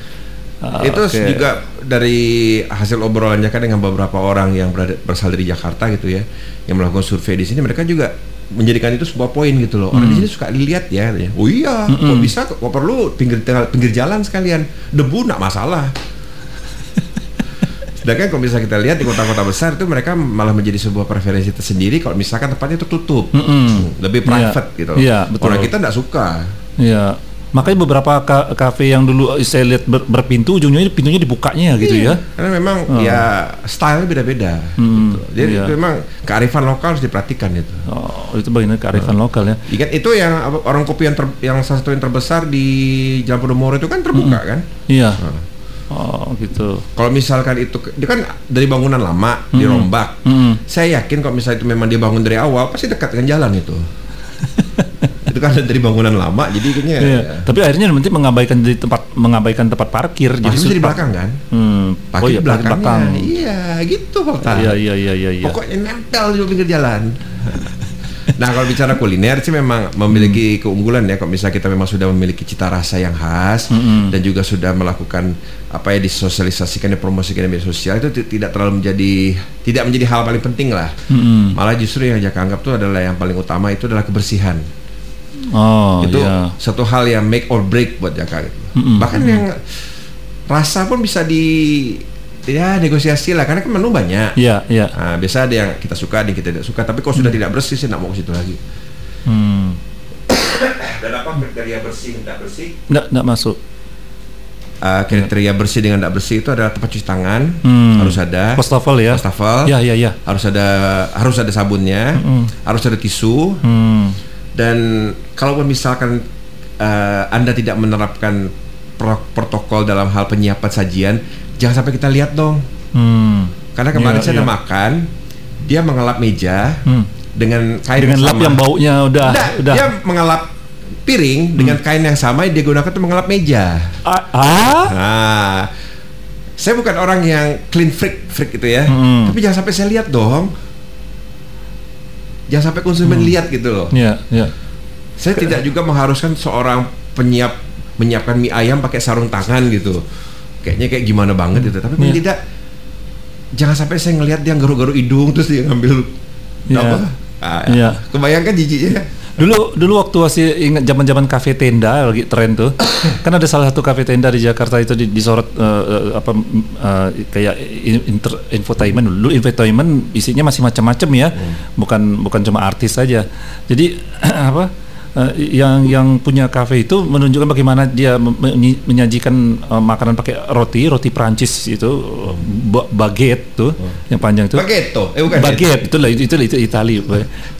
Uh, itu okay. juga dari hasil obrolannya kan dengan beberapa orang yang berada, berasal dari Jakarta gitu ya, yang melakukan survei di sini, mereka juga menjadikan itu sebuah poin gitu loh. Orang hmm. di sini suka dilihat ya, oh iya, mm -mm. kok bisa, kok perlu pinggir pinggir jalan sekalian, debu nak masalah. Sedangkan kalau bisa kita lihat di kota-kota besar itu mereka malah menjadi sebuah preferensi tersendiri kalau misalkan tempatnya tertutup, mm -mm. lebih iya. private yeah. gitu. Yeah, betul. Orang kita tidak suka. Iya. Makanya beberapa ka kafe yang dulu saya lihat ber berpintu ujungnya pintunya dibukanya gitu iya, ya. Karena memang oh. ya style beda-beda. Hmm, gitu. Jadi iya. itu memang kearifan lokal harus diperhatikan itu. Oh, itu bagian dari kearifan lokal ya. Ikan itu yang orang kopi yang ter, yang salah satu yang terbesar di Jalan Podomoro itu kan terbuka kan? Iya. Nah. Oh gitu. Kalau misalkan itu dia kan dari bangunan lama dirombak, Hmm. saya yakin kalau misalnya itu memang dia bangun dari awal pasti dekat dengan jalan itu. Itu kan dari bangunan lama jadi kayaknya Iya. ya, Tapi akhirnya nanti mengabaikan di tempat mengabaikan tempat parkir jadi jadi di belakang kan. Hmm. Parkir oh iya, parkir belakangnya. belakang. Iya, gitu Pak. Tan. Iya iya iya iya iya. Pokoknya nempel di pinggir jalan. nah kalau bicara kuliner sih memang memiliki keunggulan ya kalau misalnya kita memang sudah memiliki cita rasa yang khas Mm-mm. dan juga sudah melakukan apa ya disosialisasikan dipromosikan di media sosial itu ti- tidak terlalu menjadi tidak menjadi hal paling penting lah Mm-mm. malah justru yang Jaka anggap tuh adalah yang paling utama itu adalah kebersihan Oh itu iya. satu hal yang make or break buat Jaka gitu. Mm-mm. bahkan yang rasa pun bisa di ya negosiasi lah karena kan menu banyak Iya iya. Nah, biasa ada yang kita suka, ada yang kita tidak suka. Tapi kalau sudah tidak bersih, saya tidak mau ke situ lagi. Hmm. Dan apa kriteria bersih, tidak bersih? Nggak nggak masuk. Uh, kriteria bersih dengan tidak bersih itu adalah tempat cuci tangan Hmm. harus ada, Wastafel ya. wastafel, Ya ya ya. harus ada harus ada sabunnya, Mm. harus ada tisu. Hmm. Dan kalaupun misalkan uh, anda tidak menerapkan pro- protokol dalam hal penyiapan sajian, jangan sampai kita lihat dong. Hmm. Karena kemarin Iya, saya iya. ada makan, dia mengelap meja Hmm. dengan kain Dengan lap sama. yang baunya udah Nggak, udah. dia mengelap piring dengan kain yang sama yang dia gunakan untuk mengelap meja. Ah, ah? Nah, saya bukan orang yang clean freak freak itu ya, Hmm. tapi jangan sampai saya lihat dong. Jangan sampai konsumen lihat gitu loh. Iya iya. Saya tidak juga mengharuskan seorang penyiap menyiapkan mie ayam pakai sarung tangan gitu. Kayaknya kayak gimana banget gitu. Tapi Iya. tidak jangan sampai saya ngelihat dia garuk-garuk hidung terus dia ngambil Iya. apa? Ah, Iya. Kebayangkan jijiknya. Dulu dulu waktu masih ingat zaman-zaman kafe tenda lagi tren tuh. kan ada salah satu kafe tenda di Jakarta itu di- disorot eh, apa eh, kayak in- inter- infotainment dulu infotainment isinya masih macam-macam ya. Bukan bukan cuma artis saja. Jadi apa eh, yang yang punya kafe itu menunjukkan bagaimana dia menyajikan eh, makanan pakai roti, roti Prancis itu ba- baguette tuh yang panjang itu. Bagetto. Eh bukan. Baguette itulah itu itu, itu Itali.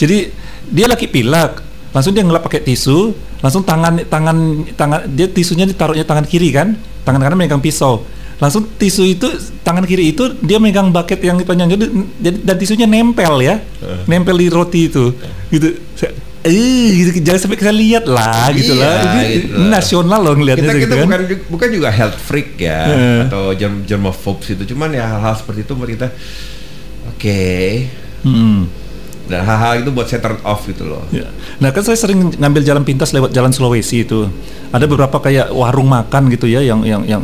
Jadi dia lagi pilak, langsung dia ngelap pakai tisu, langsung tangan tangan tangan dia tisunya ditaruhnya tangan kiri kan, tangan kanan megang pisau. Langsung tisu itu tangan kiri itu dia megang bucket yang panjang jadi jadi- dan tisunya nempel ya. Nempel di roti itu. Gitu. Saya- Eh, gitu, jangan sampai kita lihat lah gitu Iya, lah. Ini gitu nasional loh ngelihatnya kita gitu kita kan. bukan bukan juga health freak ya Eh. atau germ germophobes itu cuman ya hal-hal seperti itu kita oke Hmm. Dan hal-hal itu buat saya turn off gitu loh Ya. Nah kan saya sering ngambil jalan pintas lewat jalan Sulawesi itu. Ada beberapa kayak warung makan gitu ya yang yang yang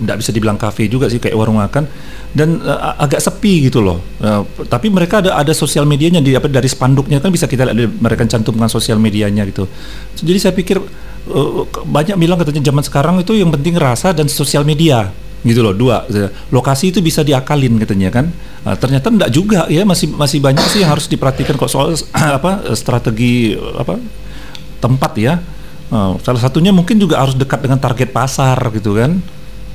tidak bisa dibilang kafe juga sih kayak warung makan dan eh, agak sepi gitu loh. Eh, tapi mereka ada ada sosial medianya di apa dari spanduknya kan bisa kita lihat mereka cantumkan sosial medianya gitu. Jadi saya pikir eh, banyak bilang katanya zaman sekarang itu yang penting rasa dan sosial media gitu loh dua lokasi itu bisa diakalin katanya kan Nah, ternyata enggak juga ya masih masih banyak sih yang harus diperhatikan kok soal apa strategi apa tempat ya Nah, salah satunya mungkin juga harus dekat dengan target pasar gitu kan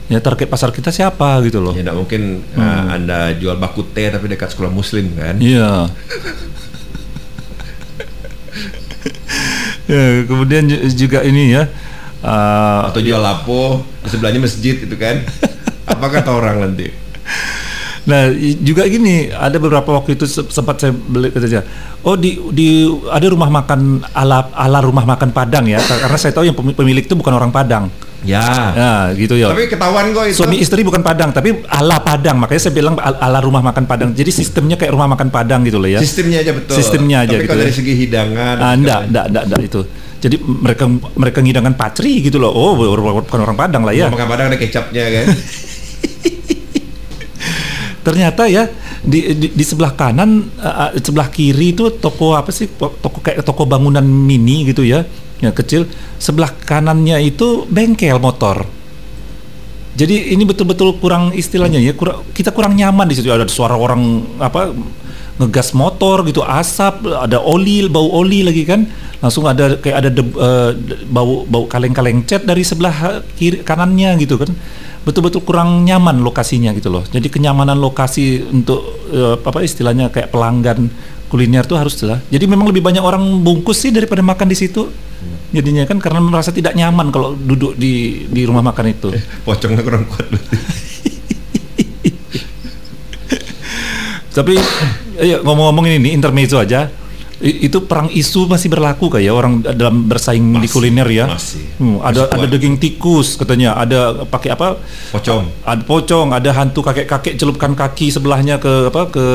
ya target pasar kita siapa gitu loh ya mungkin Hmm. uh, anda jual bakute tapi dekat sekolah muslim kan Iya. ya, kemudian ju- juga ini ya. Uh, atau jual lapo di sebelahnya masjid itu kan apa kata orang nanti Nah, juga gini, ada beberapa waktu itu se- sempat saya beli katanya, oh di di ada rumah makan ala ala rumah makan Padang ya, karena saya tahu yang pemi- pemilik itu bukan orang Padang. ya Nah, gitu ya. tapi ketahuan kok itu Suami istri bukan Padang, tapi ala Padang. Makanya saya bilang al- ala rumah makan Padang. Jadi sistemnya kayak rumah makan Padang gitu loh ya. sistemnya aja betul Sistemnya aja tapi gitu kalau ya. dari segi hidangan Ah, enggak, enggak, enggak, enggak itu. Jadi mereka mereka ngidangkan pacri gitu loh. Oh, bukan orang Padang lah ya. Makan padang ada kecapnya kan? Ternyata ya di, di, di sebelah kanan uh, sebelah kiri itu toko apa sih? Toko kayak toko bangunan mini gitu ya yang kecil. Sebelah kanannya itu bengkel motor. Jadi ini betul-betul kurang istilahnya ya kurang kita kurang nyaman di situ. Ada suara orang apa ngegas motor gitu asap ada oli bau oli lagi kan. Langsung ada kayak ada de, uh, bau bau kaleng-kaleng cat dari sebelah kiri kanannya gitu kan. Betul-betul kurang nyaman lokasinya gitu loh. Jadi kenyamanan lokasi untuk uh, apa istilahnya kayak pelanggan kuliner tuh harus lah jadi memang lebih banyak orang bungkus sih daripada makan di situ. Jadinya kan karena merasa tidak nyaman kalau duduk di di rumah makan itu. Eh, pocongnya kurang kuat tapi ya, ngomong-ngomong ini nih intermezzo aja itu perang isu masih berlaku kayak ya orang dalam bersaing masih, di kuliner ya. Masih. Hmm, ada masih ada daging tikus katanya, ada pakai apa? Pocong. Ada pocong, ada hantu kakek-kakek celupkan kaki sebelahnya ke apa ke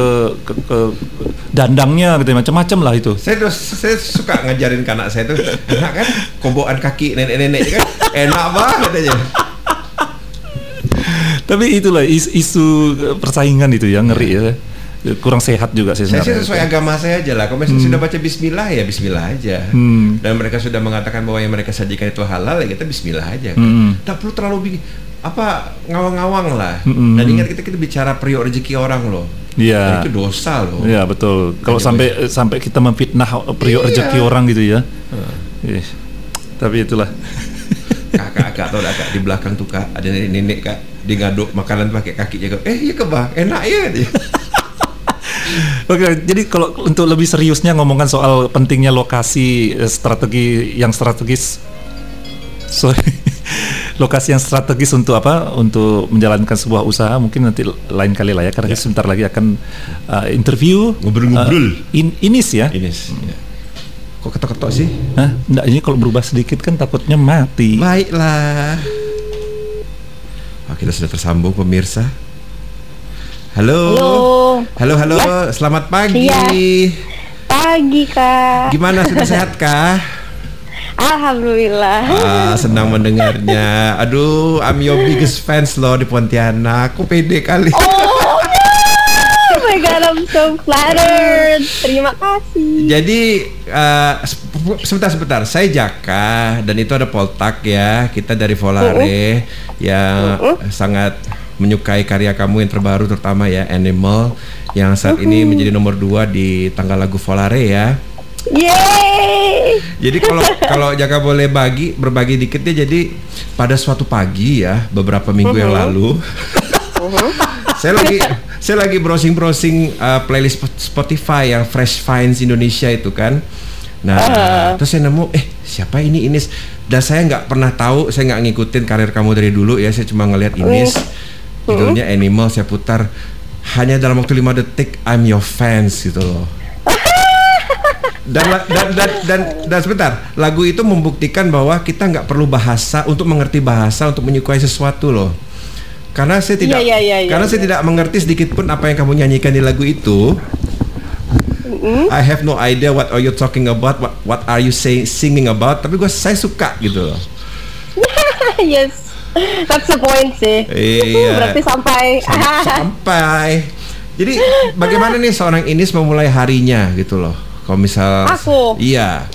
ke, ke dandangnya gitu macam-macam lah itu. Saya saya suka ngajarin ke anak saya tuh enak kan komboan kaki nenek-nenek kan enak banget aja. Tapi itulah isu, isu persaingan itu ya ngeri ya kurang sehat juga sih sebenarnya. Saya sih sesuai agama saya aja lah. Kalau misalnya hmm. sudah baca Bismillah ya Bismillah aja. Hmm. Dan mereka sudah mengatakan bahwa yang mereka sajikan itu halal ya kita Bismillah aja. Kan? Hmm. Tak perlu terlalu bikin apa ngawang-ngawang lah. Hmm. Dan ingat kita kita bicara priok rezeki orang loh. Iya. Itu dosa loh. Iya betul. Kalau sampai sampai kita memfitnah priok iya. rezeki orang gitu ya. Hmm. Eh, tapi itulah. kakak kakak tau kak di belakang tuh kak ada nenek nenek kak dia ngaduk makanan pakai kakinya kak eh iya kebah enak ya Oke, jadi kalau untuk lebih seriusnya ngomongkan soal pentingnya lokasi eh, strategi yang strategis, sorry, lokasi yang strategis untuk apa? Untuk menjalankan sebuah usaha mungkin nanti lain kali lah ya, karena ya. sebentar lagi akan uh, interview ngobrol-ngobrol. Uh, in, inis ya. Inis. Ya. Kok ketok-ketok sih? Hah? Nggak, ini kalau berubah sedikit kan takutnya mati. Baiklah. Oh, kita sudah tersambung pemirsa. Halo. Halo. Halo, Ya. Selamat pagi. Iya. Pagi, Kak. Gimana sudah sehat, Kak? Alhamdulillah. Ah, senang mendengarnya. Aduh, I'm your biggest fans loh di Pontianak. Aku pede kali. Oh, oh my god, I'm so flattered. Terima kasih. Jadi uh, sebentar sebentar, saya Jaka dan itu ada Poltak ya. Kita dari Volare uh -uh. yang uh -uh. sangat menyukai karya kamu yang terbaru terutama ya Animal yang saat ini menjadi nomor dua di tanggal lagu Volare ya. Yeay. Jadi kalau kalau Jaka boleh bagi berbagi dikit ya jadi pada suatu pagi ya beberapa minggu uh -huh. yang lalu uh -huh. saya lagi saya lagi browsing browsing uh, playlist Spotify yang Fresh Finds Indonesia itu kan. Nah, uh. terus saya nemu eh siapa ini Inis dan saya nggak pernah tahu saya nggak ngikutin karir kamu dari dulu ya saya cuma ngelihat Inis. Uh judulnya Animal saya putar hanya dalam waktu lima detik I'm your fans gitu loh. Dan, dan dan dan dan sebentar lagu itu membuktikan bahwa kita nggak perlu bahasa untuk mengerti bahasa untuk menyukai sesuatu loh. Karena saya tidak yeah, yeah, yeah, karena yeah, saya yeah. tidak mengerti sedikit pun apa yang kamu nyanyikan di lagu itu. I have no idea what are you talking about what what are you say, singing about tapi gue saya suka gitu loh. Yes That's the point sih. Iya. Berarti sampai. sampai. Jadi bagaimana nih seorang Inis memulai harinya gitu loh? Kalau misal aku. Iya.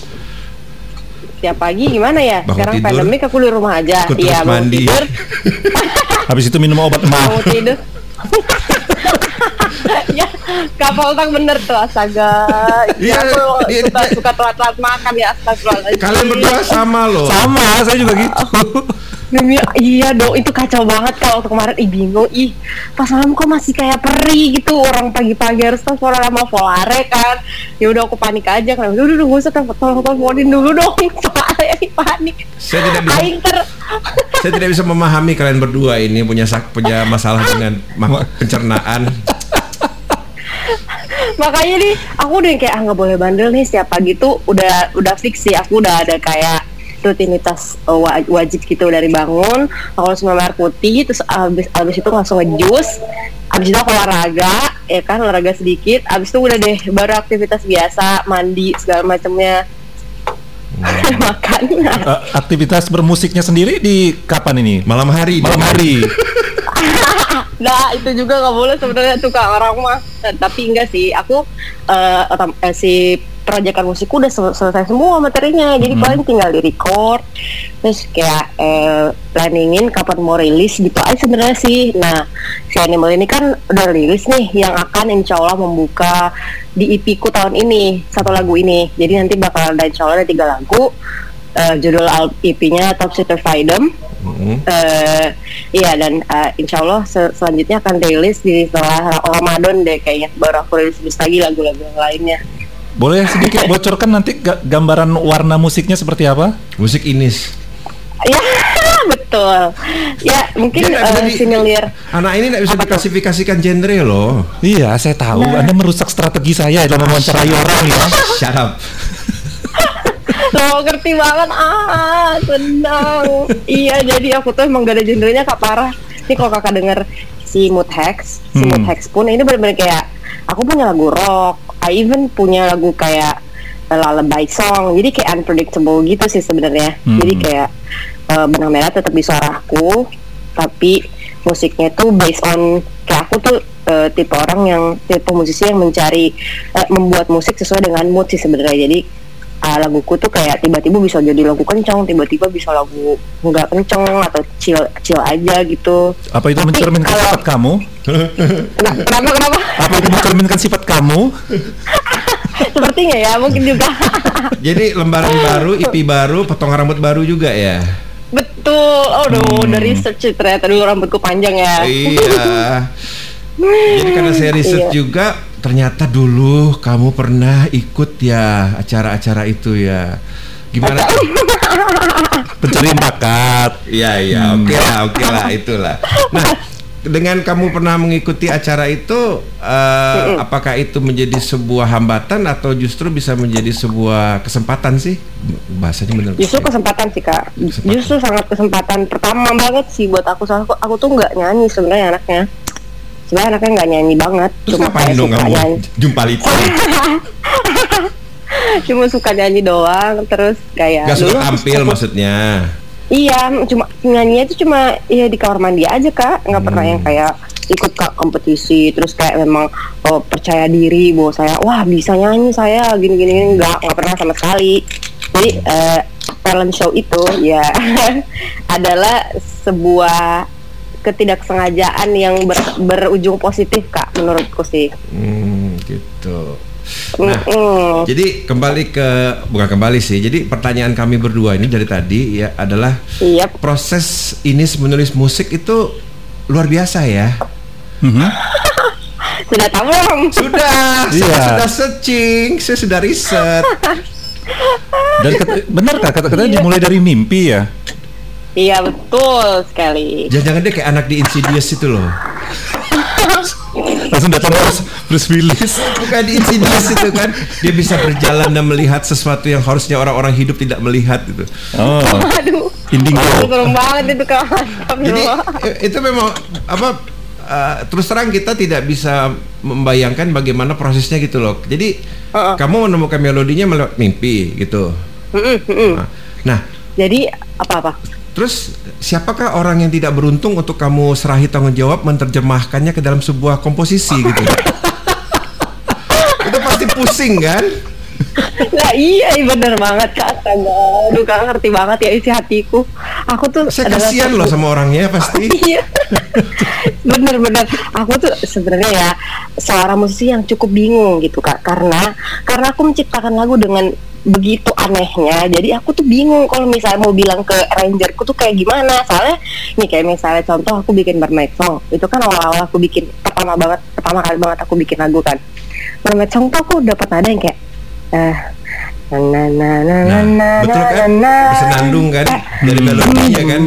Tiap pagi gimana ya? Bangun Sekarang tidur, pandemik aku di rumah aja. Iya, mandi. Tidur. Habis itu minum obat mau tidur. ya kapal tang bener tuh astaga. Iya aku iya, suka, suka telat-telat makan ya astaga. Kalian berdua sama loh. Sama saya juga gitu. Demi iya dong itu kacau banget kalau waktu kemarin. Ih bingung. Ih pas malam kok masih kayak peri gitu. Orang pagi-pagi harus telepon sama Volare kan. Ya udah aku panik aja. Kan udah udah gak usah telepon teleponin dulu dong. Soalnya panik. Saya tidak bisa ter... saya tidak bisa memahami kalian berdua ini punya punya masalah dengan pencernaan makanya nih aku udah kayak ah nggak boleh bandel nih setiap pagi tuh udah udah fix sih. Aku udah ada kayak rutinitas uh, wajib gitu dari bangun aku langsung minum air putih terus abis abis itu langsung ngejus. Abis itu aku olahraga ya kan olahraga sedikit. Abis itu udah deh baru aktivitas biasa mandi segala macamnya. Hmm. makan uh, aktivitas bermusiknya sendiri di kapan ini? Malam hari? Malam hari Nah itu juga nggak boleh sebenarnya tuh kak. Orang mah. Tapi enggak sih, aku uh, si proyekan musikku udah sel selesai semua materinya. Jadi Hmm. paling tinggal di record terus kayak eh, planningin kapan mau rilis gitu aja sebenarnya sih. Nah si Animal ini kan udah rilis nih yang akan insya Allah membuka di EP ku tahun ini satu lagu ini. Jadi nanti bakal ada insya Allah ada tiga lagu Eh, judul EP-nya Top Secret Freedom Mm. eh iya dan eh, insya Allah se- selanjutnya akan rilis di setelah Ramadan deh kayaknya baru aku rilis rilis lagi lagu-lagu lainnya Boleh sedikit bocorkan nanti ga- gambaran warna musiknya seperti apa? Musik Inis. ya betul ya mungkin Dia eh, di- similar Anak ini nggak bisa diklasifikasikan genre loh. Iya, saya tahu. Nah. Anda merusak strategi saya dalam mewawancarai orang ya. Shut lo ngerti banget. Ah senang iya jadi aku tuh emang gak ada genrenya kak. Parah. Ini kalau kakak denger si Mood Hex si Hmm. Mood Hex pun ini bener-bener kayak aku punya lagu rock. I even punya lagu kayak lullaby song. Jadi kayak unpredictable gitu sih sebenarnya. Hmm. jadi kayak eh, benang merah tetap di suaraku tapi musiknya tuh based on kayak aku tuh eh, tipe orang yang tipe musisi yang mencari eh, membuat musik sesuai dengan mood sih sebenarnya. Jadi ah, laguku tuh kayak tiba-tiba bisa jadi lagu kencang tiba-tiba bisa lagu nggak kencang atau chill chill aja gitu Apa itu Tapi mencerminkan kalau- sifat kamu? Nah, kenapa kenapa Apa itu mencerminkan sifat kamu? sepertinya ya mungkin juga Jadi lembaran baru, IP baru, potongan rambut baru juga ya. betul oh Hmm. dari research ternyata dulu rambutku panjang ya iya. Jadi karena saya riset Iya. juga, ternyata dulu kamu pernah ikut ya acara-acara itu ya. Gimana? Pencarian bakat. Iya iya, oke lah, oke lah, itulah. Nah, dengan kamu pernah mengikuti acara itu, eh, apakah itu menjadi sebuah hambatan atau justru bisa menjadi sebuah kesempatan sih? Bahasanya benar. justru kesempatan sih kak Kesempatan. justru sangat kesempatan pertama banget sih buat aku soalnya aku, aku tuh nggak nyanyi sebenarnya anaknya sebenarnya anaknya nggak nyanyi banget Terus cuma ngapain kayak dong suka kamu nyanyi jumpa itu? cuma suka nyanyi doang terus kayak Gak suka aku tampil maksudnya? Iya, cuma nyanyinya itu cuma ya di kamar mandi aja kak, nggak pernah Hmm. yang kayak ikut kak kompetisi, terus kayak memang oh, percaya diri bahwa saya wah bisa nyanyi saya gini gini gini nggak nggak pernah sama sekali. Jadi eh, talent show itu ya adalah sebuah ketidaksengajaan yang ber- berujung positif kak menurutku sih. Hmm, gitu. Nah, Mm-mm. jadi kembali ke bukan kembali sih. Jadi pertanyaan kami berdua ini dari tadi ya adalah Iya, proses ini menulis musik itu luar biasa ya. Mhm. sudah tahu belum? Sudah, saya Iya. sudah searching, saya sudah riset. Dan kata- benar kak kata-katanya dimulai dari mimpi ya. Iya betul sekali. Jangan-jangan dia kayak anak di Insidious itu loh. Langsung datang Bruce, Bruce Willis. Bukan di Insidious itu kan, dia bisa berjalan dan melihat sesuatu yang harusnya orang-orang hidup tidak melihat gitu. Oh, Aduh, Indigo. Aduh, serem banget itu kawan. Jadi eh, itu memang apa eh, terus terang kita tidak bisa membayangkan bagaimana prosesnya gitu loh. Jadi Heeh. kamu menemukan melodinya melewat mimpi gitu. Mm-mm, mm-mm. Nah, Nah, Jadi apa-apa? Terus siapakah orang yang tidak beruntung untuk kamu serahi tanggung jawab menerjemahkannya ke dalam sebuah komposisi gitu? itu pasti pusing kan? Nah iya iya, bener banget kak Astaga, Aduh kak ngerti banget ya isi hatiku Aku tuh Saya kasihan loh sama orangnya pasti. Iya Bener-bener Aku tuh sebenarnya ya Seorang musisi yang cukup bingung gitu kak Karena Karena aku menciptakan lagu dengan begitu anehnya jadi aku tuh bingung kalau misalnya mau bilang ke arrangerku tuh kayak gimana soalnya nih kayak misalnya contoh aku bikin Mermaid Song itu kan awal-awal aku bikin pertama banget pertama kali banget aku bikin lagu kan Mermaid Song tuh aku dapat nada yang kayak eh na na na na Nah, na betul kan? na, na. Bersenandung kan Eh, dari melodinya kan.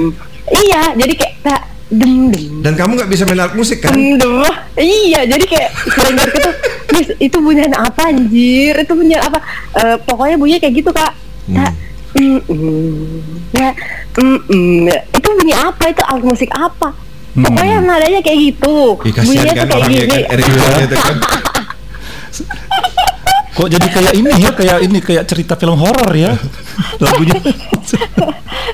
Iya, jadi kayak tak dem dem Dan kamu nggak bisa main alat musik kan? dem dem. Iya, jadi kayak selain itu Miss, itu bunyian apa anjir? Itu bunyian apa? Eh, pokoknya bunyinya kayak gitu, Kak. Tak mm, mm, ya, mm, mm. itu bunyi apa? Itu alat musik apa? Pokoknya nadanya kayak gitu. Kasihan Bunyinya kan tuh kayak gini. kan itu kan. Kok jadi kayak ini ya, kayak ini kayak cerita film horor ya. Lagunya.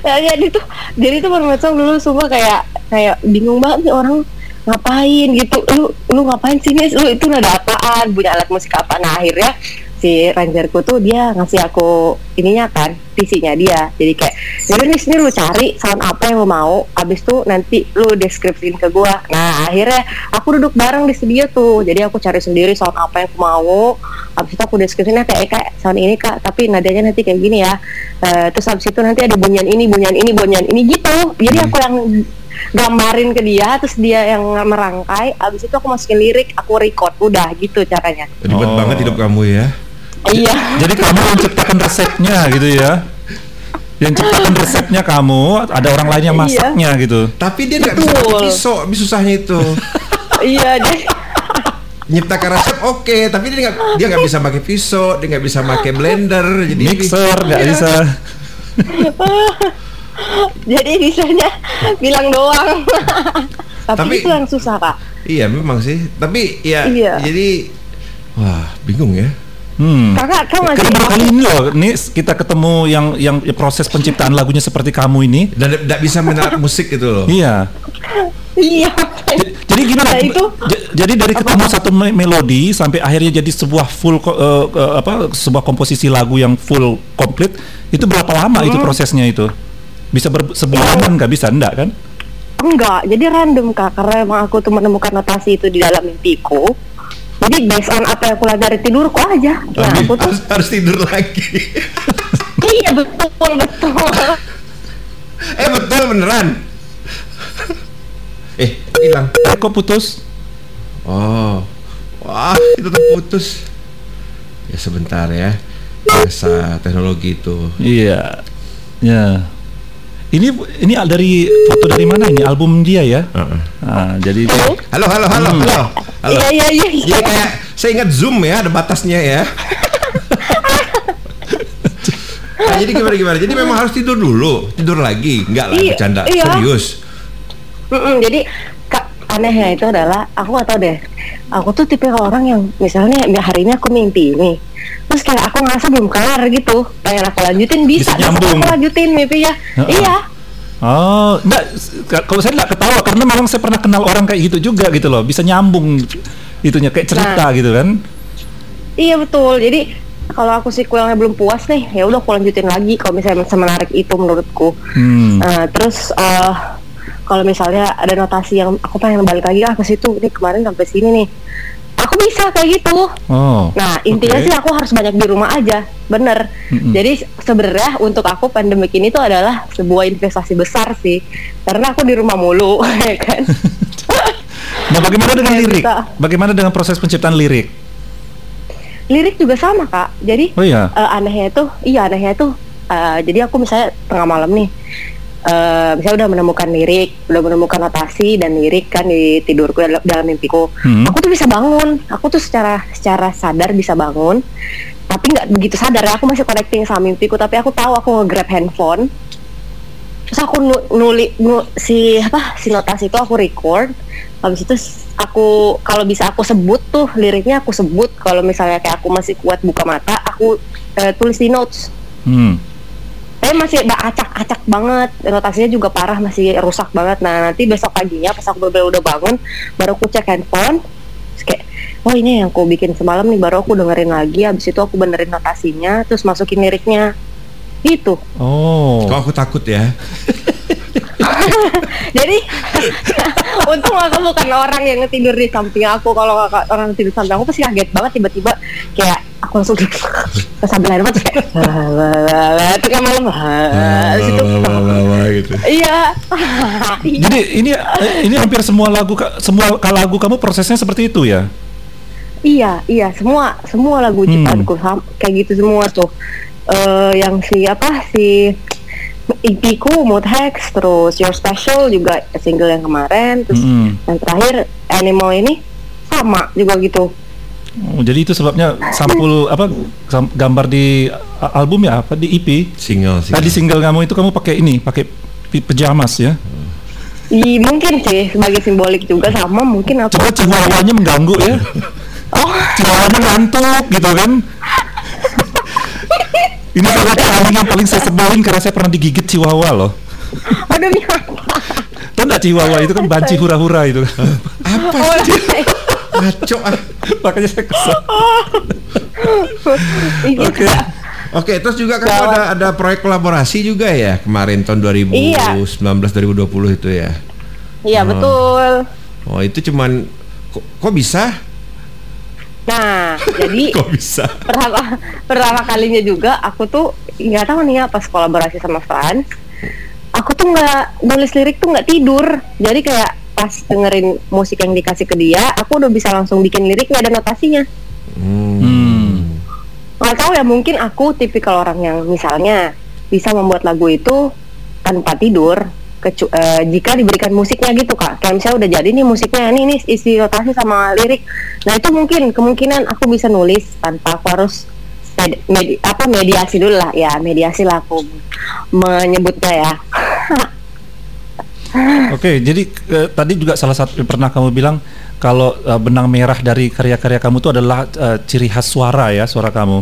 ya, jadi tuh jadi tuh Mermaid dulu sumpah kayak kayak bingung banget nih orang ngapain? Gitu. Lu lu ngapain sih Nis lu itu nada apaan? Punya alat musik apa? Nah akhirnya si rangerku tuh dia ngasih aku ininya kan visinya dia. Jadi kayak jadi nih sini lu cari sound apa yang lu mau abis tuh nanti lu deskripsiin ke gua. Nah akhirnya aku duduk bareng di studio tuh. Jadi aku cari sendiri sound apa yang aku mau. Abis itu aku deskripsinya kayak "Eh, kayak sound ini kak tapi nadanya nanti kayak gini ya. Eh, terus abis itu nanti ada bunyian ini bunyian ini bunyian ini gitu. Jadi aku yang gambarin ke dia terus dia yang merangkai abis itu aku masukin lirik aku record udah gitu caranya Ribet Oh. banget hidup kamu ya. iya Jadi kamu yang ciptakan resepnya gitu ya. Yang ciptakan resepnya kamu, ada orang lain yang Iya. masaknya gitu. Tapi dia nggak bisa pisau, susahnya itu. iya jadi Nyiptakan resep oke, tapi dia nggak dia nggak bisa pakai pisau, dia nggak bisa pakai blender, jadi Mixer nggak Iya. bisa. jadi bisanya bilang doang tapi, Tapi- itu yang susah kak Iya memang sih, tapi ya Iya. jadi wah bingung ya. Hmm. kakak kan masih Karena kali ini loh, nih kita ketemu yang yang proses penciptaan lagunya seperti kamu ini. Dan tidak bisa menarik musik gitu loh. Iya. iya Jadi gimana? Nah, itu jadi dari ketemu satu me- melodi sampai akhirnya jadi sebuah full eh, eh, apa sebuah komposisi lagu yang full komplit itu berapa lama itu Hmm. prosesnya itu? Bisa ber sebulanan nggak bisa enggak kan? enggak jadi random kak karena emang aku tuh menemukan notasi itu di dalam mimpiku jadi based on apa yang aku dari tidurku aja nah Tapi aku tuh harus, harus tidur lagi. iya betul betul eh betul beneran. eh hilang. Eh, kok putus? Oh, wah itu terputus. Ya sebentar ya. Biasa teknologi itu. Iya. Ya. Ini ini dari foto dari mana ini? Album dia ya? Heeh. Nah, jadi Halo halo halo halo. Halo. iya iya iya. Jadi kayak saya ingat zoom ya ada batasnya ya. Nah, jadi gimana gimana? Jadi memang harus tidur dulu, tidur lagi, enggak lah Iya, bercanda, iya. serius. Mm-mm, jadi kak anehnya itu adalah aku gak tau deh aku tuh tipe orang yang misalnya ya hari ini aku mimpi nih terus kayak aku ngerasa belum kelar gitu pengen aku lanjutin Bisa bisa, nyambung. aku lanjutin mimpinya Heeh. iya Oh, enggak kalau saya enggak ketawa karena memang saya pernah kenal orang kayak gitu juga gitu loh, bisa nyambung itunya kayak cerita Nah. gitu kan. iya betul jadi kalau aku sequelnya belum puas nih ya udah aku lanjutin lagi kalau misalnya semenarik itu menurutku Hmm. Nah, terus eh kalau misalnya ada notasi yang aku pengen balik lagi ah ke situ nih kemarin sampai sini nih aku bisa kayak gitu Oh. Nah intinya oke. sih aku harus banyak di rumah aja, bener. Mm-mm. Jadi sebenarnya untuk aku pandemik ini tuh adalah sebuah investasi besar sih, karena aku di rumah mulu, ya kan. Nah, bagaimana dengan lirik? bisa. Bagaimana dengan proses penciptaan lirik? Lirik juga sama kak. Jadi Oh iya. eh, anehnya itu, iya anehnya itu, eh, jadi aku misalnya tengah malam nih, eh, misalnya udah menemukan lirik, udah menemukan notasi dan lirik kan di tidurku dalam, mimpiku, Hmm. aku tuh bisa bangun, aku tuh secara secara sadar bisa bangun, tapi nggak begitu sadar. Ya, aku masih connecting sama mimpiku, tapi aku tahu aku nge-grab handphone, terus aku nu- nuli nu- si apa si notasi itu aku record, habis itu aku kalau bisa aku sebut tuh liriknya aku sebut, kalau misalnya kayak aku masih kuat buka mata, aku eh, tulis di notes. Hmm. Tapi masih acak-acak banget. Notasinya juga parah masih rusak banget. Nah nanti besok paginya pas aku bener udah bangun baru aku cek handphone. Terus kayak oh ini yang aku bikin semalam nih baru aku dengerin lagi. Habis itu aku benerin notasinya terus masukin liriknya. Gitu. Oh. Kok aku takut ya? jadi untung aku bukan orang yang tidur di samping aku. Kalau orang tidur di samping aku pasti kaget banget tiba-tiba. Kayak aku langsung sambil air mata kayak kan malam gitu. iya Jadi ini ini hampir semua lagu semua lagu kamu prosesnya seperti itu ya? Iya, iya, semua semua lagu Hmm. ciptaanku sam- kayak gitu semua tuh. Eh yang si apa si EP-ku Mood Hex, terus Your Special juga single yang kemarin, terus Mm-mm. yang terakhir Animal ini sama juga gitu. Oh, jadi itu sebabnya sampul apa sam- gambar di album ya apa di EP? Single sih. Tadi single kamu itu kamu pakai ini, pakai pejamas ya. I, mungkin sih sebagai simbolik juga sama mungkin aku. Coba chihuahuanya mengganggu ya. Oh, Chihuahuanya ngantuk gitu kan. Ini salah satu anjing yang paling saya sebelin karena saya pernah digigit chihuahua loh. aduh? Tahu nggak chihuahua itu kan banci hura-hura itu. Apa Oh, sih? Ngaco ah. Makanya saya kesel. Iya. Oke. Oke, terus juga kamu Gawat. ada ada proyek kolaborasi juga ya kemarin tahun 2019 2020 itu ya. Iya Oh. betul. Oh, itu cuman kok, kok bisa? Nah, jadi Kok bisa? pertama pertama kalinya juga aku tuh nggak tahu nih ya pas kolaborasi sama Frans aku tuh nggak nulis lirik tuh nggak tidur jadi kayak pas dengerin musik yang dikasih ke dia aku udah bisa langsung bikin lirik nggak ada notasinya. Hmm. nggak tahu ya mungkin aku tipikal orang yang misalnya bisa membuat lagu itu tanpa tidur kecu- eh, jika diberikan musiknya gitu kak. Kayak misalnya udah jadi nih musiknya ini nih isi rotasi sama lirik. Nah itu mungkin kemungkinan aku bisa nulis tanpa aku harus med- medi- apa mediasi dulu lah. Ya mediasi lah aku menyebutnya ya Oke, jadi eh, tadi juga salah satu pernah kamu bilang kalau eh, benang merah dari karya-karya kamu itu adalah eh, ciri khas suara ya, suara kamu.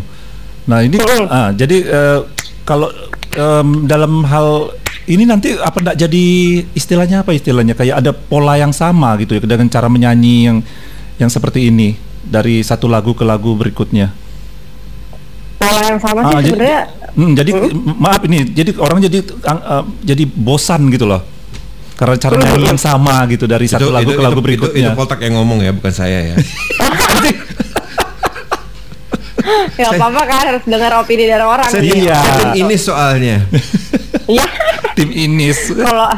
Nah ini, Mm. ah, jadi eh, kalau em, dalam hal ini nanti apa enggak jadi istilahnya apa istilahnya kayak ada pola yang sama gitu ya dengan cara menyanyi yang yang seperti ini dari satu lagu ke lagu berikutnya. pola yang sama sih Ah, jadi, sebenarnya Hmm, jadi maaf ini, jadi orang jadi eh, jadi bosan gitu loh. Karena cara nyanyi yang sama gitu dari satu lagu ke lagu itu, berikutnya. itu Poltak yang ngomong ya, bukan saya ya. ya apa apa kan harus dengar opini dari orang Saya- gitu. Iya. Tim ini soalnya. Iya. Tim Inis. kalau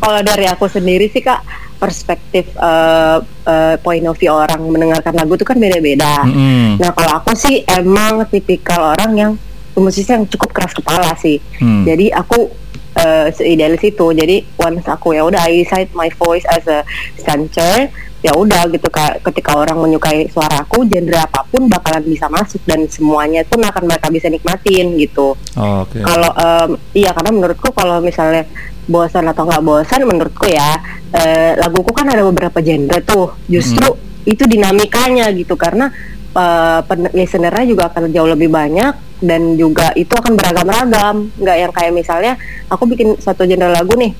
kalau dari aku sendiri sih kak perspektif eh, eh, point of view orang mendengarkan lagu itu kan beda-beda. Mm-mm. Nah kalau aku sih emang tipikal orang yang musisi yang cukup keras kepala sih. Hmm. Jadi aku eh, seidealis itu. Jadi once aku ya udah I decide my voice as a center ya udah gitu kak ketika orang menyukai suaraku genre apa pun bakalan bisa masuk dan semuanya pun akan mereka bisa nikmatin gitu. Oh, Oke. Kalau em, iya karena menurutku kalau misalnya bosan atau nggak bosan menurutku ya eh, laguku kan ada beberapa genre tuh justru itu dinamikanya gitu karena pen- listenernya juga akan jauh lebih banyak dan juga itu akan beragam-ragam nggak yang kayak misalnya aku bikin satu genre lagu nih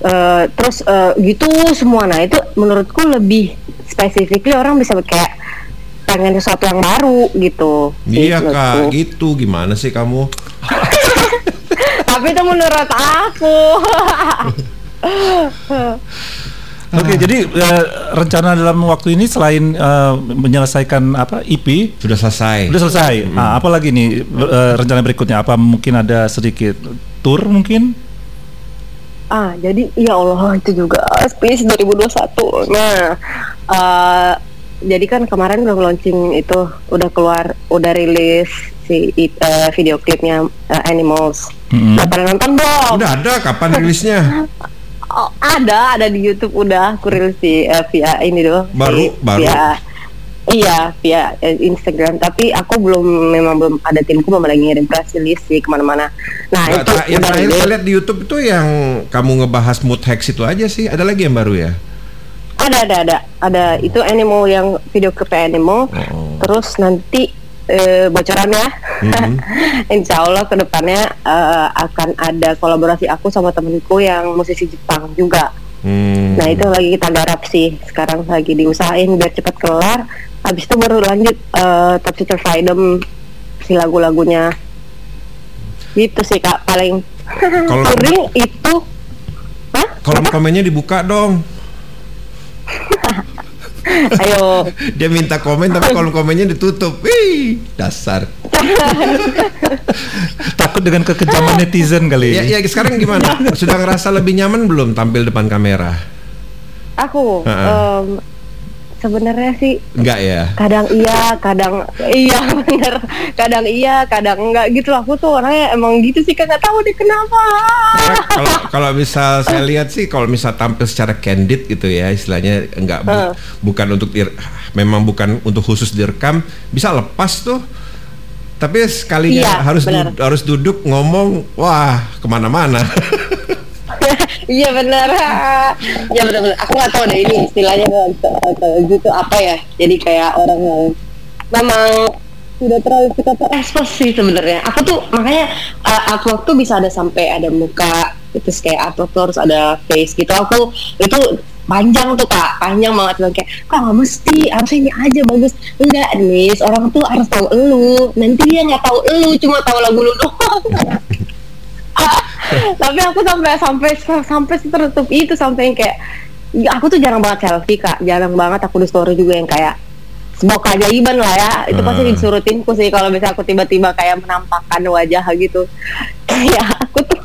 eh, terus eh, gitu semua nah itu menurutku lebih specifically orang bisa kayak pengen sesuatu yang baru gitu Iya kak, menurutku. gitu gimana sih kamu? Tapi itu menurut aku. Oke, jadi eh, rencana dalam waktu ini selain eh, menyelesaikan apa EP Sudah selesai. udah selesai. Nah, apa lagi nih eh, rencana berikutnya? Apa mungkin ada sedikit tour mungkin? ah, jadi ya Allah itu juga Space 2021. Nah, eh, jadi kan kemarin udah launching itu udah keluar udah rilis si eh, video klipnya eh, Animals. Mm-mm. Udah pada nonton belum? Udah ada kapan rilisnya? Oh, ada, ada di YouTube udah aku rilis di eh, via ini doh. Baru- di- baru? Via, iya, via eh, Instagram. Tapi aku belum memang belum ada timku belum lagi ngirim press release sih ke mana-mana. Nah Nggak, itu yang terakhir saya lihat di YouTube itu yang kamu ngebahas mood hacks itu aja sih. Ada lagi yang baru ya? Ada ada ada ada itu animal yang video klip animal. Oh. Terus nanti eh, bocorannya, Mhm. Insya Allah ke depannya eh, akan ada kolaborasi aku sama temenku yang musisi Jepang juga. Hmm. Nah itu lagi kita garap sih. Sekarang lagi diusahain biar cepat kelar. Habis itu baru lanjut eh, Top Secret Freedom si lagu-lagunya. Gitu sih kak paling. Kalau- itu, Hah? Kolom komennya dibuka dong. Ayo Dia minta komen tapi kolom komennya ditutup. Wih, dasar. Takut dengan kekejaman netizen kali. Ya, ya sekarang gimana? Sudah ngerasa lebih nyaman belum tampil depan kamera? aku Ha-ha. em, sebenarnya sih Enggak ya? kadang iya kadang iya bener. Kadang iya kadang enggak gitu aku tuh orangnya emang gitu sih kan nggak tahu deh kenapa. Ya, kalau kalau misal saya lihat sih kalau misal tampil secara candid gitu ya istilahnya enggak bu- Heeh. bukan untuk dir- memang bukan untuk khusus direkam bisa lepas tuh. Tapi sekalinya Iya, harus du- harus duduk ngomong wah ke mana-mana iya bener ya bener bener aku nggak tahu deh ini istilahnya atau gitu apa ya? Jadi kayak orang yang memang sudah terlalu suka terekspos sih sebenarnya. Aku tuh makanya uh, tuh bisa ada sampai ada muka terus kayak upload tuh harus ada face gitu. Aku itu panjang tuh kak. Panjang banget. Bilang kayak kak nggak mesti. Harusnya ini aja bagus. Enggak nih orang tuh harus tahu elu. Nanti dia nggak tahu elu cuma tahu lagu lu doang tapi aku sampai sampai sampai tertutup itu sampai yang kayak ya, aku tuh jarang banget selfie kak. Jarang banget aku di story juga yang kayak sebuah keajaiban lah ya. Itu pasti Hmm. disuruh timku sih kalau misalnya aku tiba-tiba kayak menampakkan wajah gitu. Kayak aku tuh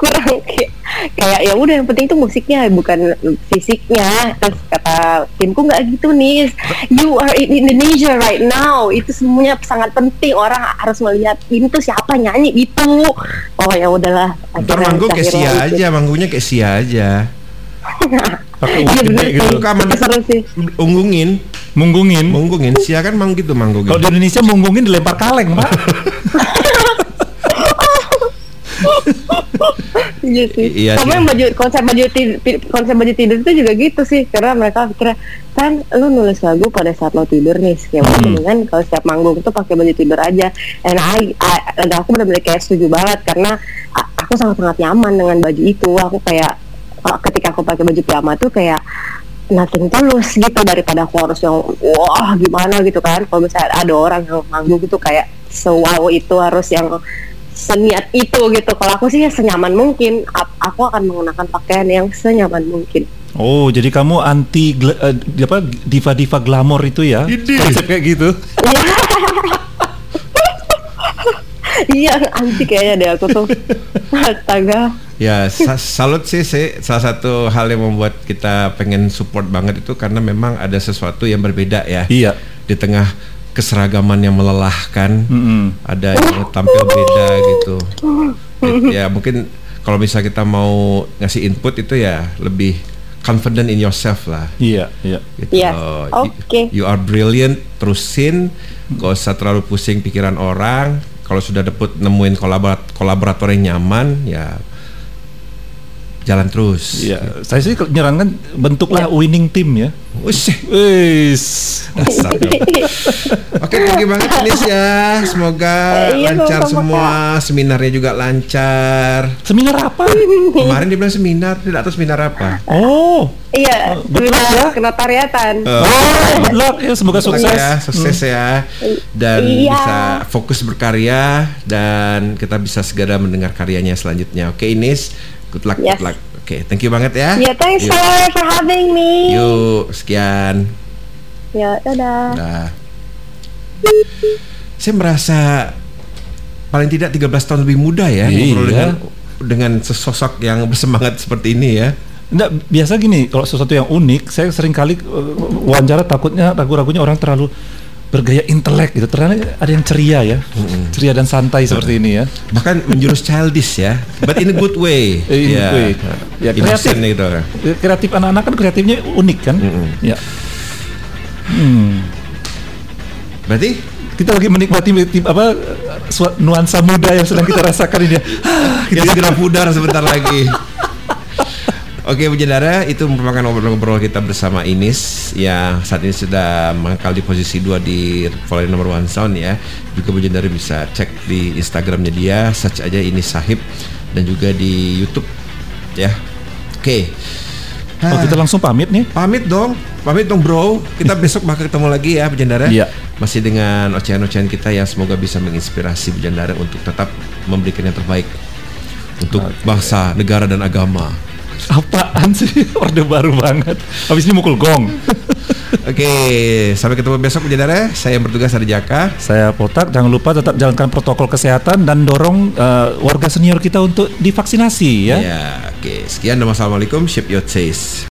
kurang kayak, kayak ya udah yang penting itu musiknya bukan fisiknya terus kata timku nggak gitu nih you are in Indonesia right now itu semuanya sangat penting orang harus melihat ini tuh siapa nyanyi gitu oh ya udahlah akhirnya manggung kayak sia ikut. aja, manggungnya kayak sia aja. Pakai Iya bener gede gitu. sih. Unggungin, Munggungin. munggungin. Sia kan mang gitu manggungin. Kalau di Indonesia munggungin dilempar kaleng, Pak. Iya sih. Iya Sama yang baju konsep baju tidur, konsep baju tidur itu juga gitu sih. Karena mereka pikir kan lu nulis lagu pada saat lo tidur nih udah Hmm. mendingan kalau setiap manggung itu pakai baju tidur aja. Dan I, I- dan aku benar-benar kayak setuju banget karena aku sangat-sangat nyaman dengan baju itu. Aku kayak ketika aku pakai baju piyama tuh kayak nothing tulus gitu daripada aku harus yang wah gimana? gitu kan. Kalau misalnya ada orang yang manggung gitu kayak sewow itu harus yang seniat itu gitu kalau aku sih ya senyaman mungkin aku akan menggunakan pakaian yang senyaman mungkin Oh, jadi kamu anti eh, di apa diva-diva glamor itu ya? Konsep kayak gitu. iya anti kayaknya deh aku tuh astaga Ya, sa- salut sih, sih. Salah satu hal yang membuat kita pengen support banget itu karena memang ada sesuatu yang berbeda ya. Iya. Di tengah keseragaman yang melelahkan, Mm-mm. ada yang tampil beda gitu. Ya, mungkin kalau misalnya kita mau ngasih input itu ya lebih confident in yourself lah. Iya, iya. Gitu Yes. loh. Y- Oke. You are brilliant, terusin. Gak usah terlalu pusing pikiran orang. Kalau sudah dapet nemuin kolaborat kolaborator yang nyaman, ya jalan terus. Iya, saya sih nyarankan bentuklah winning team ya. Ush. Wis. Astaga. Oke, thank you banget Nis ya. Semoga Iya, lancar sama-sama, semua, seminarnya juga lancar. Seminar apa? Kemarin dia bilang seminar, tidak tahu seminar apa. Oh. iya luck seminar ya. kenotariatan Eh, Oh, good luck ya semoga Sukses sukses. ya, sukses ya, dan Iya. bisa fokus berkarya dan kita bisa segera mendengar karyanya selanjutnya. Oke, Ines, good luck, Yes. good luck. Oke, thank you banget ya. ya thanks Yuk. for, for having me Yuk, sekian. ya dadah Dah. Saya merasa paling tidak 13 tahun lebih muda ya Iya. ngobrol dengan dengan sesosok yang bersemangat seperti ini ya. Enggak, biasa gini, kalau sesuatu yang unik, saya sering kali uh, wawancara takutnya ragu-ragunya orang terlalu bergaya intelek gitu. Ternyata ada yang ceria ya. Ceria dan santai seperti ini ya. Bahkan menjurus childish ya, but in a good way. In Ya. good way. Ya, kreatif. Gitu. Kreatif anak-anak kan kreatifnya unik kan? Mm-mm. Ya. Hmm. Berarti Kita lagi menikmati apa nuansa muda yang sedang kita rasakan ini. ya. kita segera pudar sebentar lagi. Oke, Bu Jendara, itu merupakan ngobrol-ngobrol kita bersama Inis yang saat ini sudah mengakal di posisi 2 di volley nomor one sound ya. Juga Bu Jendara bisa cek di Instagramnya dia, search aja Inis Sahib dan juga di YouTube ya. Oke. Oh, kita langsung pamit nih. Pamit dong, pamit dong bro. Kita besok bakal ketemu lagi ya Bu Jandara. Iya. Masih dengan ocehan-ocehan kita yang semoga bisa menginspirasi Bu Jandara untuk tetap memberikan yang terbaik untuk bangsa, negara dan agama. Apaan sih? Orde baru banget. Habis ini mukul gong. Oke, sampai ketemu besok Bu Jandara. Saya yang bertugas ada Jaka. Saya Potak, jangan lupa tetap jalankan protokol kesehatan dan dorong eh, warga senior kita untuk divaksinasi ya. Ya, oke. Sekian dan wassalamualaikum. Ship your taste.